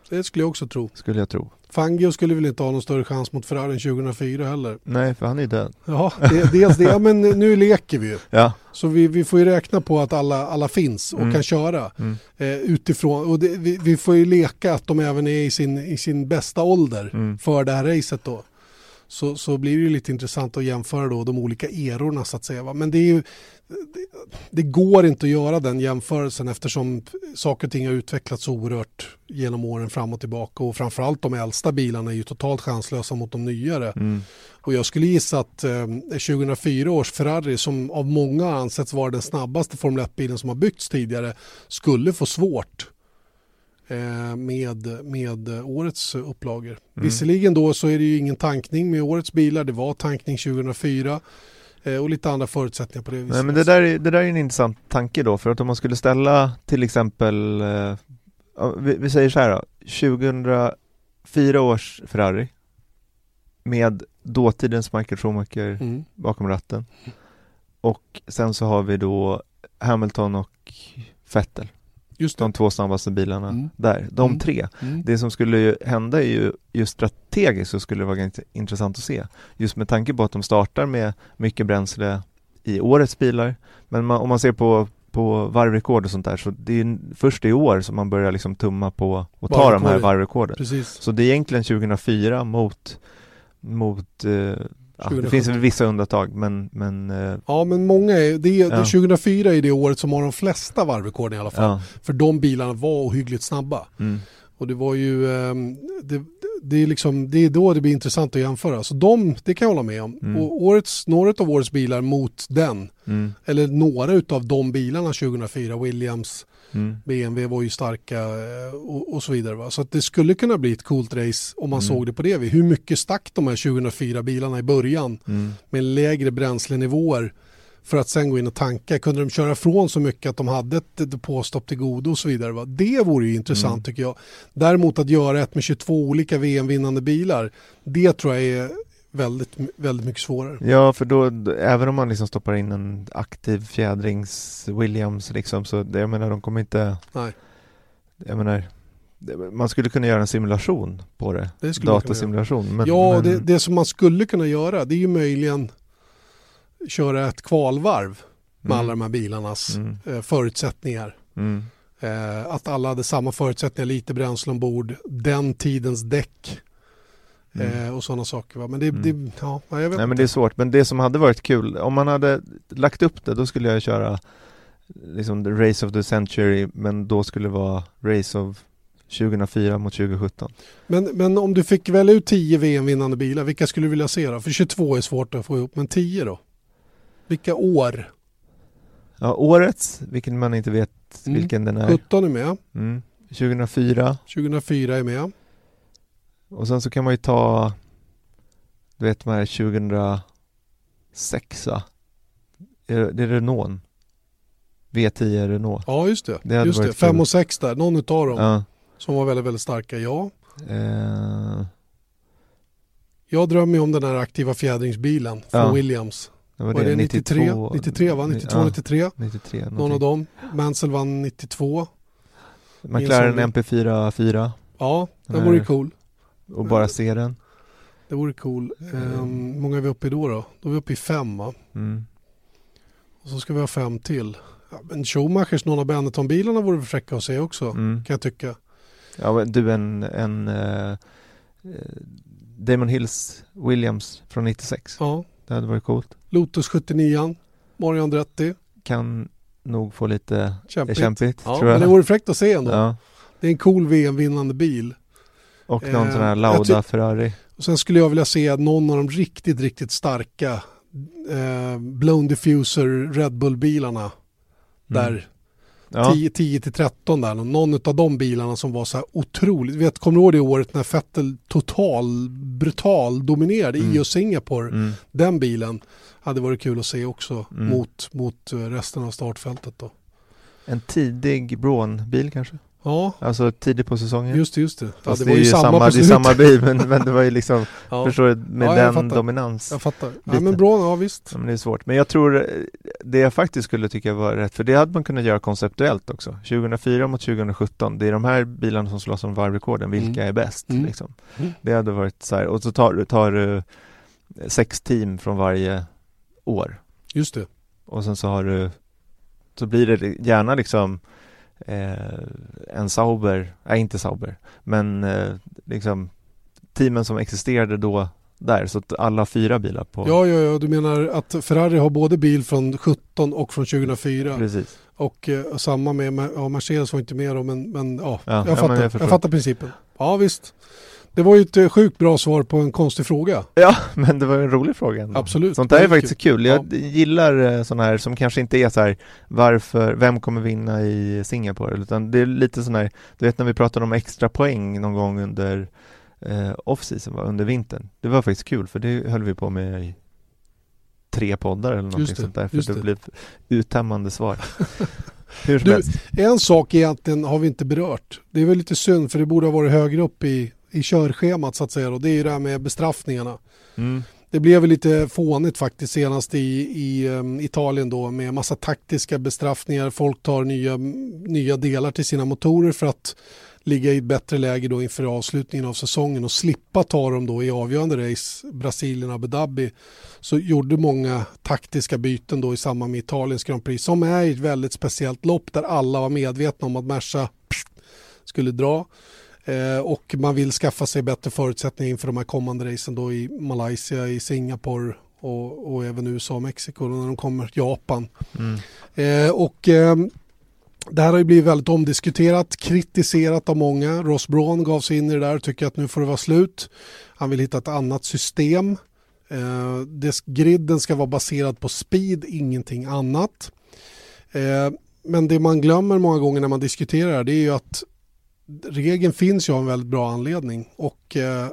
Det skulle jag också tro. Skulle jag tro. Fangio skulle väl inte ha någon större chans mot Ferrari 2004 heller. Nej, för han är död. Ja, det, dels det. Ja, men nu leker vi ju. Ja. Så vi, vi får ju räkna på att alla, alla finns och mm. kan köra mm. eh, utifrån. Och det, vi, vi, får ju leka att de även är i sin, i sin bästa ålder mm. för det här racet då så, så blir det lite intressant att jämföra då de olika erorna så att säga. Va? Men det, ju, det, det, går inte att göra den jämförelsen eftersom saker och ting har utvecklats oerhört genom åren fram och tillbaka och framförallt de äldsta bilarna är ju totalt chanslösa mot de nyare. Mm. Och jag skulle gissa att eh, 2004 års Ferrari som av många ansetts vara den snabbaste Formel 1-bilen som har byggts tidigare skulle få svårt med, med årets upplagor. Mm. Visserligen då så är det ju ingen tankning med årets bilar. Det var tankning 2004 eh, och lite andra förutsättningar på det viset. Nej, men det, där är, det där är en intressant tanke då för att om man skulle ställa till exempel eh, vi, vi, säger så här då, 2004 års Ferrari med dåtidens Michael Schumacher mm. bakom ratten. Och sen så har vi då Hamilton och Vettel. Just de två snabbaste bilarna mm. där. De mm. tre. Mm. Det som skulle hända är ju just strategiskt så skulle det vara intressant att se. Just med tanke på att de startar med mycket bränsle i årets bilar. Men man, om man ser på, på varvrekord och sånt där så det är först i år som man börjar liksom tumma på och ta de här varvrekorden. Precis. Så det är egentligen 2004 mot, mot eh, Ja, det finns väl vissa undantag men, men eh, Ja men många är, det, är, ja. 2004 är det året som har de flesta varvrekorden i alla fall. Ja. För de bilarna var ohyggligt snabba. Mm. Och det var ju, ehm, det, det, är liksom, det är då det blir intressant att jämföra. Så de, det kan jag hålla med om. Mm. Och årets, några av årets bilar mot den, mm. eller några av de bilarna 2004, Williams, Mm. BMW var ju starka eh, och, och så vidare. Va? Så att det skulle kunna bli ett coolt race om man mm. såg det på det. Hur mycket stack de här 2004 bilarna i början mm. med lägre bränslenivåer för att sen gå in och tanka. Kunde de köra från så mycket att de hade ett depåstopp till godo och så vidare. Va? Det vore ju intressant mm. tycker jag. Däremot att göra ett med 22 olika VM-vinnande bilar, det tror jag är väldigt, väldigt mycket svårare. Ja, för då, även om man liksom stoppar in en aktiv fjädrings Williams liksom, så jag menar, de kommer inte... Nej. Jag menar, man skulle kunna göra en simulation på det, det datasimulation. Men, ja, men... Det, det som man skulle kunna göra, det är ju möjligen köra ett kvalvarv med mm. alla de här bilarnas mm. Eh, förutsättningar. Mm. Eh, att alla hade samma förutsättningar, lite bränsle ombord, den tidens däck Mm. Eh, och sådana saker. Va? Men det, mm. det, ja, jag vet Nej men det är svårt, men det som hade varit kul, om man hade lagt upp det, då skulle jag köra liksom the race of the century, men då skulle det vara race of 2004 mot 2017. Men, men om du fick välja ut 10 VM-vinnande bilar, vilka skulle du vilja se då? För 22 är svårt att få ihop, men 10 då? Vilka år? Ja, årets, vilken man inte vet mm. vilken den är. 17 är med. Mm. 2004. 2004 är med. Och sen så kan man ju ta, du vet de här 2006 va? Är det, är Renault? V10 Renault. Ja just det, det just det. 5 och 6 där, någon utav dem. Ja. Som var väldigt, väldigt starka, ja. Eh. Jag drömmer ju om den här aktiva fjädringsbilen från ja. Williams. Det var, var det, det 93? 92, 93 va? 92, ja, 93? 93 någon någonting. av dem. Mansell vann 92. McLaren MP4 4. Ja, den vore ju cool. Och bara se den? Det vore cool. Um, många är vi uppe i då då? Då är vi uppe i fem va? Mm. Och så ska vi ha fem till. Ja, men Schumachers, någon av Benetton-bilarna vore fräcka att se också, mm. kan jag tycka. Ja, men du en, en uh, Damon Hills Williams från 96. Ja. Det hade varit coolt. Lotus 79 Mario Andretti. Kan nog få lite kämpigt, kämpigt ja, tror jag. Men det vore fräckt att se ändå. Ja. Det är en cool VM-vinnande bil. Och någon eh, sån här Lauda Ferrari. Och sen skulle jag vilja se någon av de riktigt, riktigt starka eh, Blown Diffuser Red Bull-bilarna. Mm. Där ja. 10, 13 där, någon av de bilarna som var så här otroligt, vet, kommer du ihåg det året när Vettel total brutal dominerade mm. i och Singapore, mm. den bilen hade varit kul att se också mm. mot, mot resten av startfältet då. En tidig Braun-bil kanske? Ja. Alltså tidigt på säsongen. Just det, just det. Ja, det, det var ju samma, samma, det är samma bil men, men det var ju liksom, ja. förstår du, med ja, den fattar. dominans. Jag fattar. Ja men bra, ja visst. Ja, men det är svårt. Men jag tror eh, det jag faktiskt skulle tycka var rätt, för det hade man kunnat göra konceptuellt också. 2004 mot 2017, det är de här bilarna som slåss om varvrekorden, vilka mm. är bäst? Mm. Liksom. Mm. Det hade varit så här, och så tar, tar du sex team från varje år. Just det. Och sen så har du, så blir det gärna liksom eh, en Sauber, nej inte Sauber, men eh, liksom teamen som existerade då där, så att alla fyra bilar på... Ja, ja, ja, du menar att Ferrari har både bil från 17 och från 2004? Precis. Och eh, samma med, ja, Mercedes var inte med då, men, men ja, ja jag, fattar, jag, jag fattar principen. Ja, visst. Det var ju ett eh, sjukt bra svar på en konstig fråga. Ja, men det var en rolig fråga ändå. Absolut. Sånt där är faktiskt kul. kul. Jag ja. gillar eh, sådana här som kanske inte är så här varför, vem kommer vinna i Singapore? Utan det är lite sån här, du vet när vi pratade om extra poäng någon gång under eh, off-season, under vintern. Det var faktiskt kul för det höll vi på med i tre poddar eller någonting sånt där för det, det blev uttömmande svar. Hur som du, helst. En sak egentligen har vi inte berört. Det är väl lite synd för det borde ha varit högre upp i, i körschemat så att säga. Och det är ju det här med bestraffningarna. Mm. Det blev väl lite fånigt faktiskt senast i, i um, Italien då med massa taktiska bestraffningar. Folk tar nya, nya delar till sina motorer för att ligga i ett bättre läge då inför avslutningen av säsongen och slippa ta dem då i avgörande race, Brasilien och Abu Dhabi. Så gjorde många taktiska byten då i samband med Italiens Grand Prix som är ett väldigt speciellt lopp där alla var medvetna om att Merca skulle dra. Eh, och man vill skaffa sig bättre förutsättningar inför de här kommande racen då i Malaysia, i Singapore och, och även USA och Mexiko när de kommer Japan. Mm. Eh, och eh, det här har ju blivit väldigt omdiskuterat, kritiserat av många. Ross Braun gav sig in i det där och tycker att nu får det vara slut. Han vill hitta ett annat system. Eh, dess griden ska vara baserad på speed, ingenting annat. Eh, men det man glömmer många gånger när man diskuterar det är ju att regeln finns ju av en väldigt bra anledning. Och eh,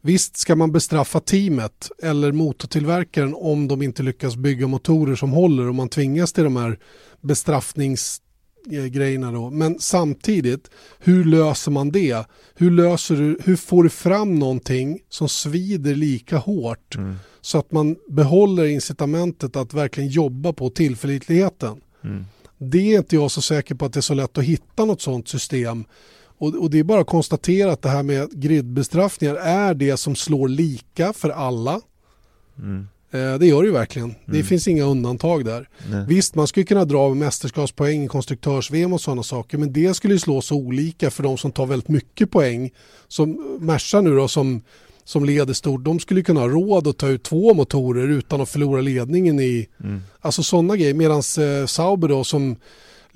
visst ska man bestraffa teamet eller motortillverkaren om de inte lyckas bygga motorer som håller och man tvingas till de här bestraffnings grejerna då. Men samtidigt, hur löser man det? Hur, löser du, hur får du fram någonting som svider lika hårt mm. så att man behåller incitamentet att verkligen jobba på tillförlitligheten? Mm. Det är inte jag så säker på att det är så lätt att hitta något sådant system. Och, och det är bara att konstatera att det här med gridbestraffningar är det som slår lika för alla. Mm. Eh, det gör det ju verkligen. Mm. Det finns inga undantag där. Nej. Visst, man skulle kunna dra mästerskapspoäng i konstruktörs-VM och sådana saker, men det skulle slå så olika för de som tar väldigt mycket poäng. Som Merca nu då, som, som leder stort, de skulle kunna ha råd att ta ut två motorer utan att förlora ledningen i... Mm. Alltså sådana grejer. Medan eh, Sauber då, som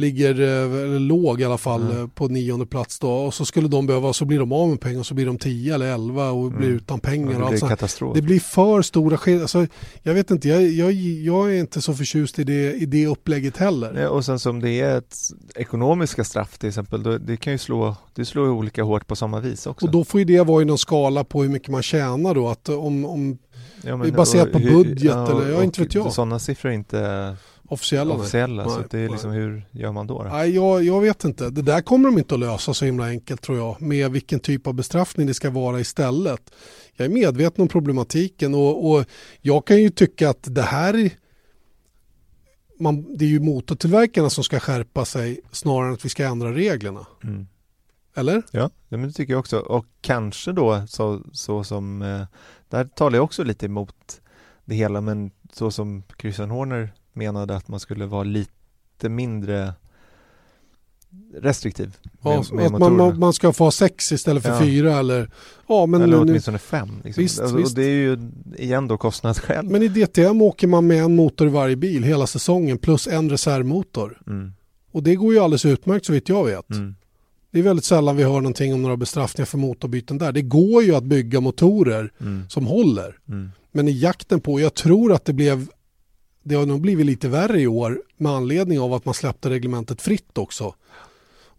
ligger eh, låg i alla fall mm. på nionde plats då och så skulle de behöva så blir de av med pengar och så blir de tio eller elva och blir mm. utan pengar. det, blir katastrof. det blir för stora skillnader. Alltså, jag vet inte, jag, jag, jag, är inte så förtjust i det, i det upplägget heller. Ja, och sen som det är ett ekonomiska straff till exempel, då, det kan ju slå, det slår olika hårt på samma vis också. Och då får ju det vara i någon skala på hur mycket man tjänar då, att om, om ja, men, baserat på budget ja, eller, ja inte vet jag. Sådana siffror är inte officiella. officiella nej. så det är liksom hur gör man då? då? Nej, jag, jag vet inte. Det där kommer de inte att lösa så himla enkelt tror jag. Med vilken typ av bestraffning det ska vara istället. Jag är medveten om problematiken och, och jag kan ju tycka att det här man, det är ju motortillverkarna som ska skärpa sig snarare än att vi ska ändra reglerna. Mm. Eller? Ja, men det tycker jag också. Och kanske då så, så som, eh, där talar jag också lite emot det hela, men så som Christian Horner menade att man skulle vara lite mindre restriktiv med, ja, med att man, man, ska få sex istället för ja. fyra eller ja, men Eller åtminstone fem. Liksom. Visst, alltså, visst. Och det är ju igen då kostnadsskäl. Men i DTM åker man med en motor i varje bil hela säsongen plus en reservmotor. Mm. Och det går ju alldeles utmärkt så vitt jag vet. Mm. Det är väldigt sällan vi hör någonting om några bestraffningar för motorbyten där. Det går ju att bygga motorer mm. som håller. Mm. Men i jakten på, jag tror att det blev det har nog blivit lite värre i år med anledning av att man släppte reglementet fritt också.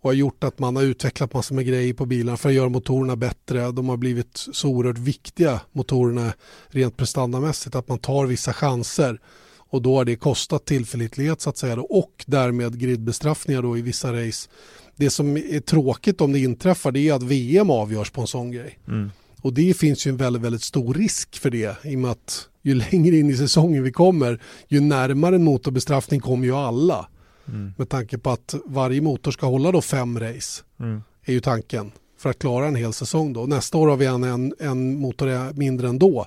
Och har gjort att man har utvecklat massor med grejer på bilarna för att göra motorerna bättre. De har blivit så oerhört viktiga, motorerna, rent prestandamässigt, att man tar vissa chanser. Och då har det kostat tillförlitlighet så att säga då, och därmed gridbestraffningar då i vissa race. Det som är tråkigt om det inträffar det är att VM avgörs på en sån grej. Mm. Och det finns ju en väldigt, väldigt stor risk för det i och med att ju längre in i säsongen vi kommer, ju närmare en motorbestraffning kommer ju alla. Mm. Med tanke på att varje motor ska hålla då fem race, mm. är ju tanken. För att klara en hel säsong då. Nästa år har vi en, en, en motor mindre än då.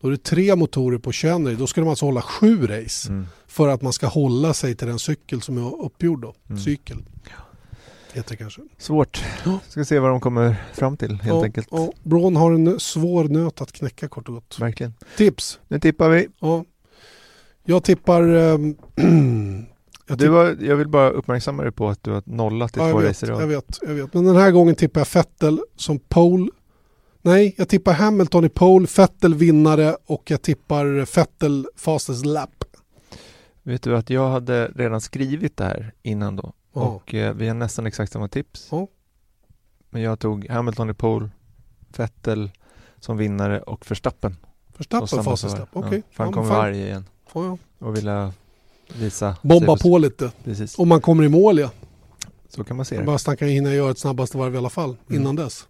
Då är det tre motorer på 21 race. Då ska de alltså hålla sju race. Mm. För att man ska hålla sig till den cykel som är uppgjord då. Mm. Cykel heter kanske. Svårt. Ja. Ska se vad de kommer fram till helt ja, enkelt. Ja. Braun har en svår nöt att knäcka kort och gott. Verkligen. Tips. Nu tippar vi. Ja. Jag tippar... Ähm, jag, tipp... var, jag vill bara uppmärksamma dig på att du har nollat i ja, två racer Jag vet, jag vet. Men den här gången tippar jag Fettel som pole. Nej, jag tippar Hamilton i pole, Fettel vinnare och jag tippar Fettel fastest lap. Vet du att jag hade redan skrivit det här innan då Oh. Och eh, vi har nästan exakt samma tips. Oh. Men jag tog Hamilton i pole, Vettel som vinnare och Verstappen. Verstappen fastest okej. Okay. Ja, för han kommer varje igen. Oh, ja. Och ville visa Bomba på lite. Precis. Om man kommer i mål ja. Så kan man se det. Bastan kan hinna göra ett snabbaste varv i alla fall mm. innan dess.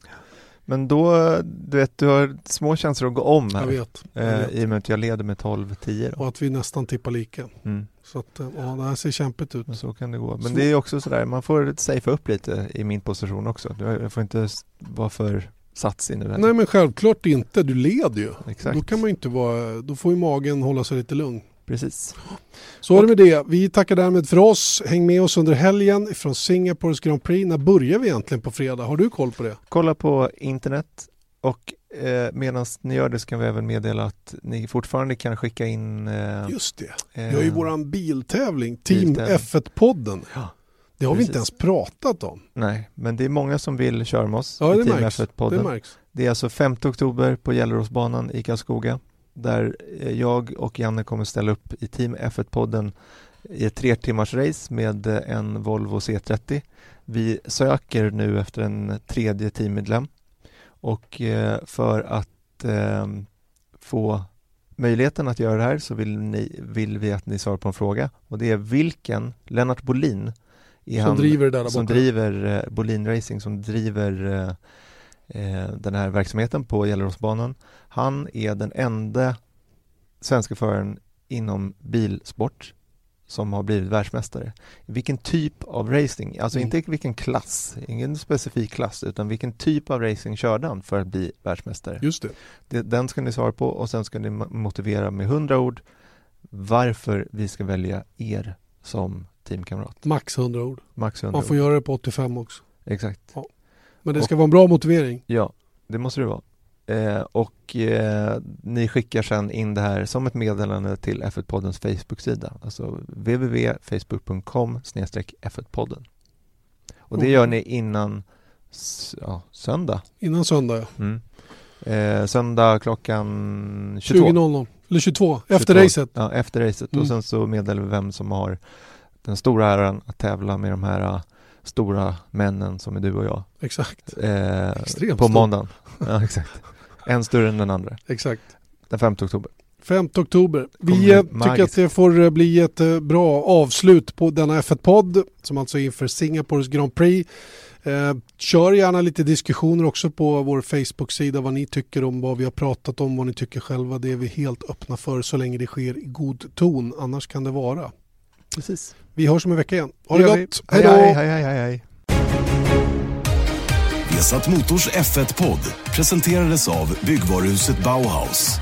Men då, du vet, du har små chanser att gå om här. Jag vet. Jag vet. Eh, I och med att jag leder med 12-10. Och att vi nästan tippar lika. Mm. Så att, eh, ja, det här ser kämpigt ut. Men så kan det gå. Men så. det är också sådär, man får safea upp lite i min position också. Jag får inte vara för satsig nu. Nej men självklart inte, du leder ju. Exakt. Då kan man inte vara, då får ju magen hålla sig lite lugn. Precis. Så är det med det. Vi tackar därmed för oss. Häng med oss under helgen från Singapores Grand Prix. När börjar vi egentligen på fredag? Har du koll på det? Kolla på internet och eh, medan ni gör det så kan vi även meddela att ni fortfarande kan skicka in... Eh, Just det. Vi har ju eh, våran biltävling, Team F1-podden. Ja. Det har Precis. vi inte ens pratat om. Nej, men det är många som vill köra med oss ja, i Team F1-podden. Det, märks. det är alltså 5 oktober på Gelleråsbanan i Karlskoga där eh, jag och Janne kommer ställa upp i Team F1-podden i ett tre timmars race med eh, en Volvo C30. Vi söker nu efter en tredje teammedlem och eh, för att få möjligheten att göra det här så vill, ni, vill vi att ni svarar på en fråga och det är vilken Lennart Bolin som han, driver som driver Bolin Racing som driver den här verksamheten på Gelleråsbanan. Han är den enda svenska föraren inom bilsport som har blivit världsmästare. Vilken typ av racing, alltså mm. inte vilken klass, ingen specifik klass, utan vilken typ av racing körde han för att bli världsmästare? Just det. det den ska ni svara på och sen ska ni motivera med hundra ord varför vi ska välja er som teamkamrat. Max hundra ord. Max 100 Man får ord. göra det på 85 också. Exakt. Ja. Men det ska och, vara en bra motivering. Ja, det måste det vara. Eh, och eh, ni skickar sen in det här som ett meddelande till F1-poddens Facebook-sida, alltså www.facebook.com F1-podden. Och det gör ni innan ja, söndag. Innan söndag, ja. Mm. Eh, söndag klockan 22. 20.00, eller 22, efter 22. racet. Ja, efter racet. Mm. Och sen så meddelar vi vem som har den stora äran att tävla med de här stora männen som är du och jag. Exakt. Eh, på måndagen. Ja, exakt. En större än den andra. Exakt. Den 5 oktober. 5 oktober. Vi eh, tycker att det får eh, bli ett eh, bra avslut på denna F1-podd som alltså är inför Singapores Grand Prix. Eh, kör gärna lite diskussioner också på vår Facebook-sida vad ni tycker om vad vi har pratat om, vad ni tycker själva. Det är vi helt öppna för så länge det sker i god ton. Annars kan det vara. Precis. Vi hörs om en vecka igen. Ha det, det gott. Hej då! Hej, hej, hej, hej. Vesat Motors F1-podd presenterades av byggvaruhuset Bauhaus.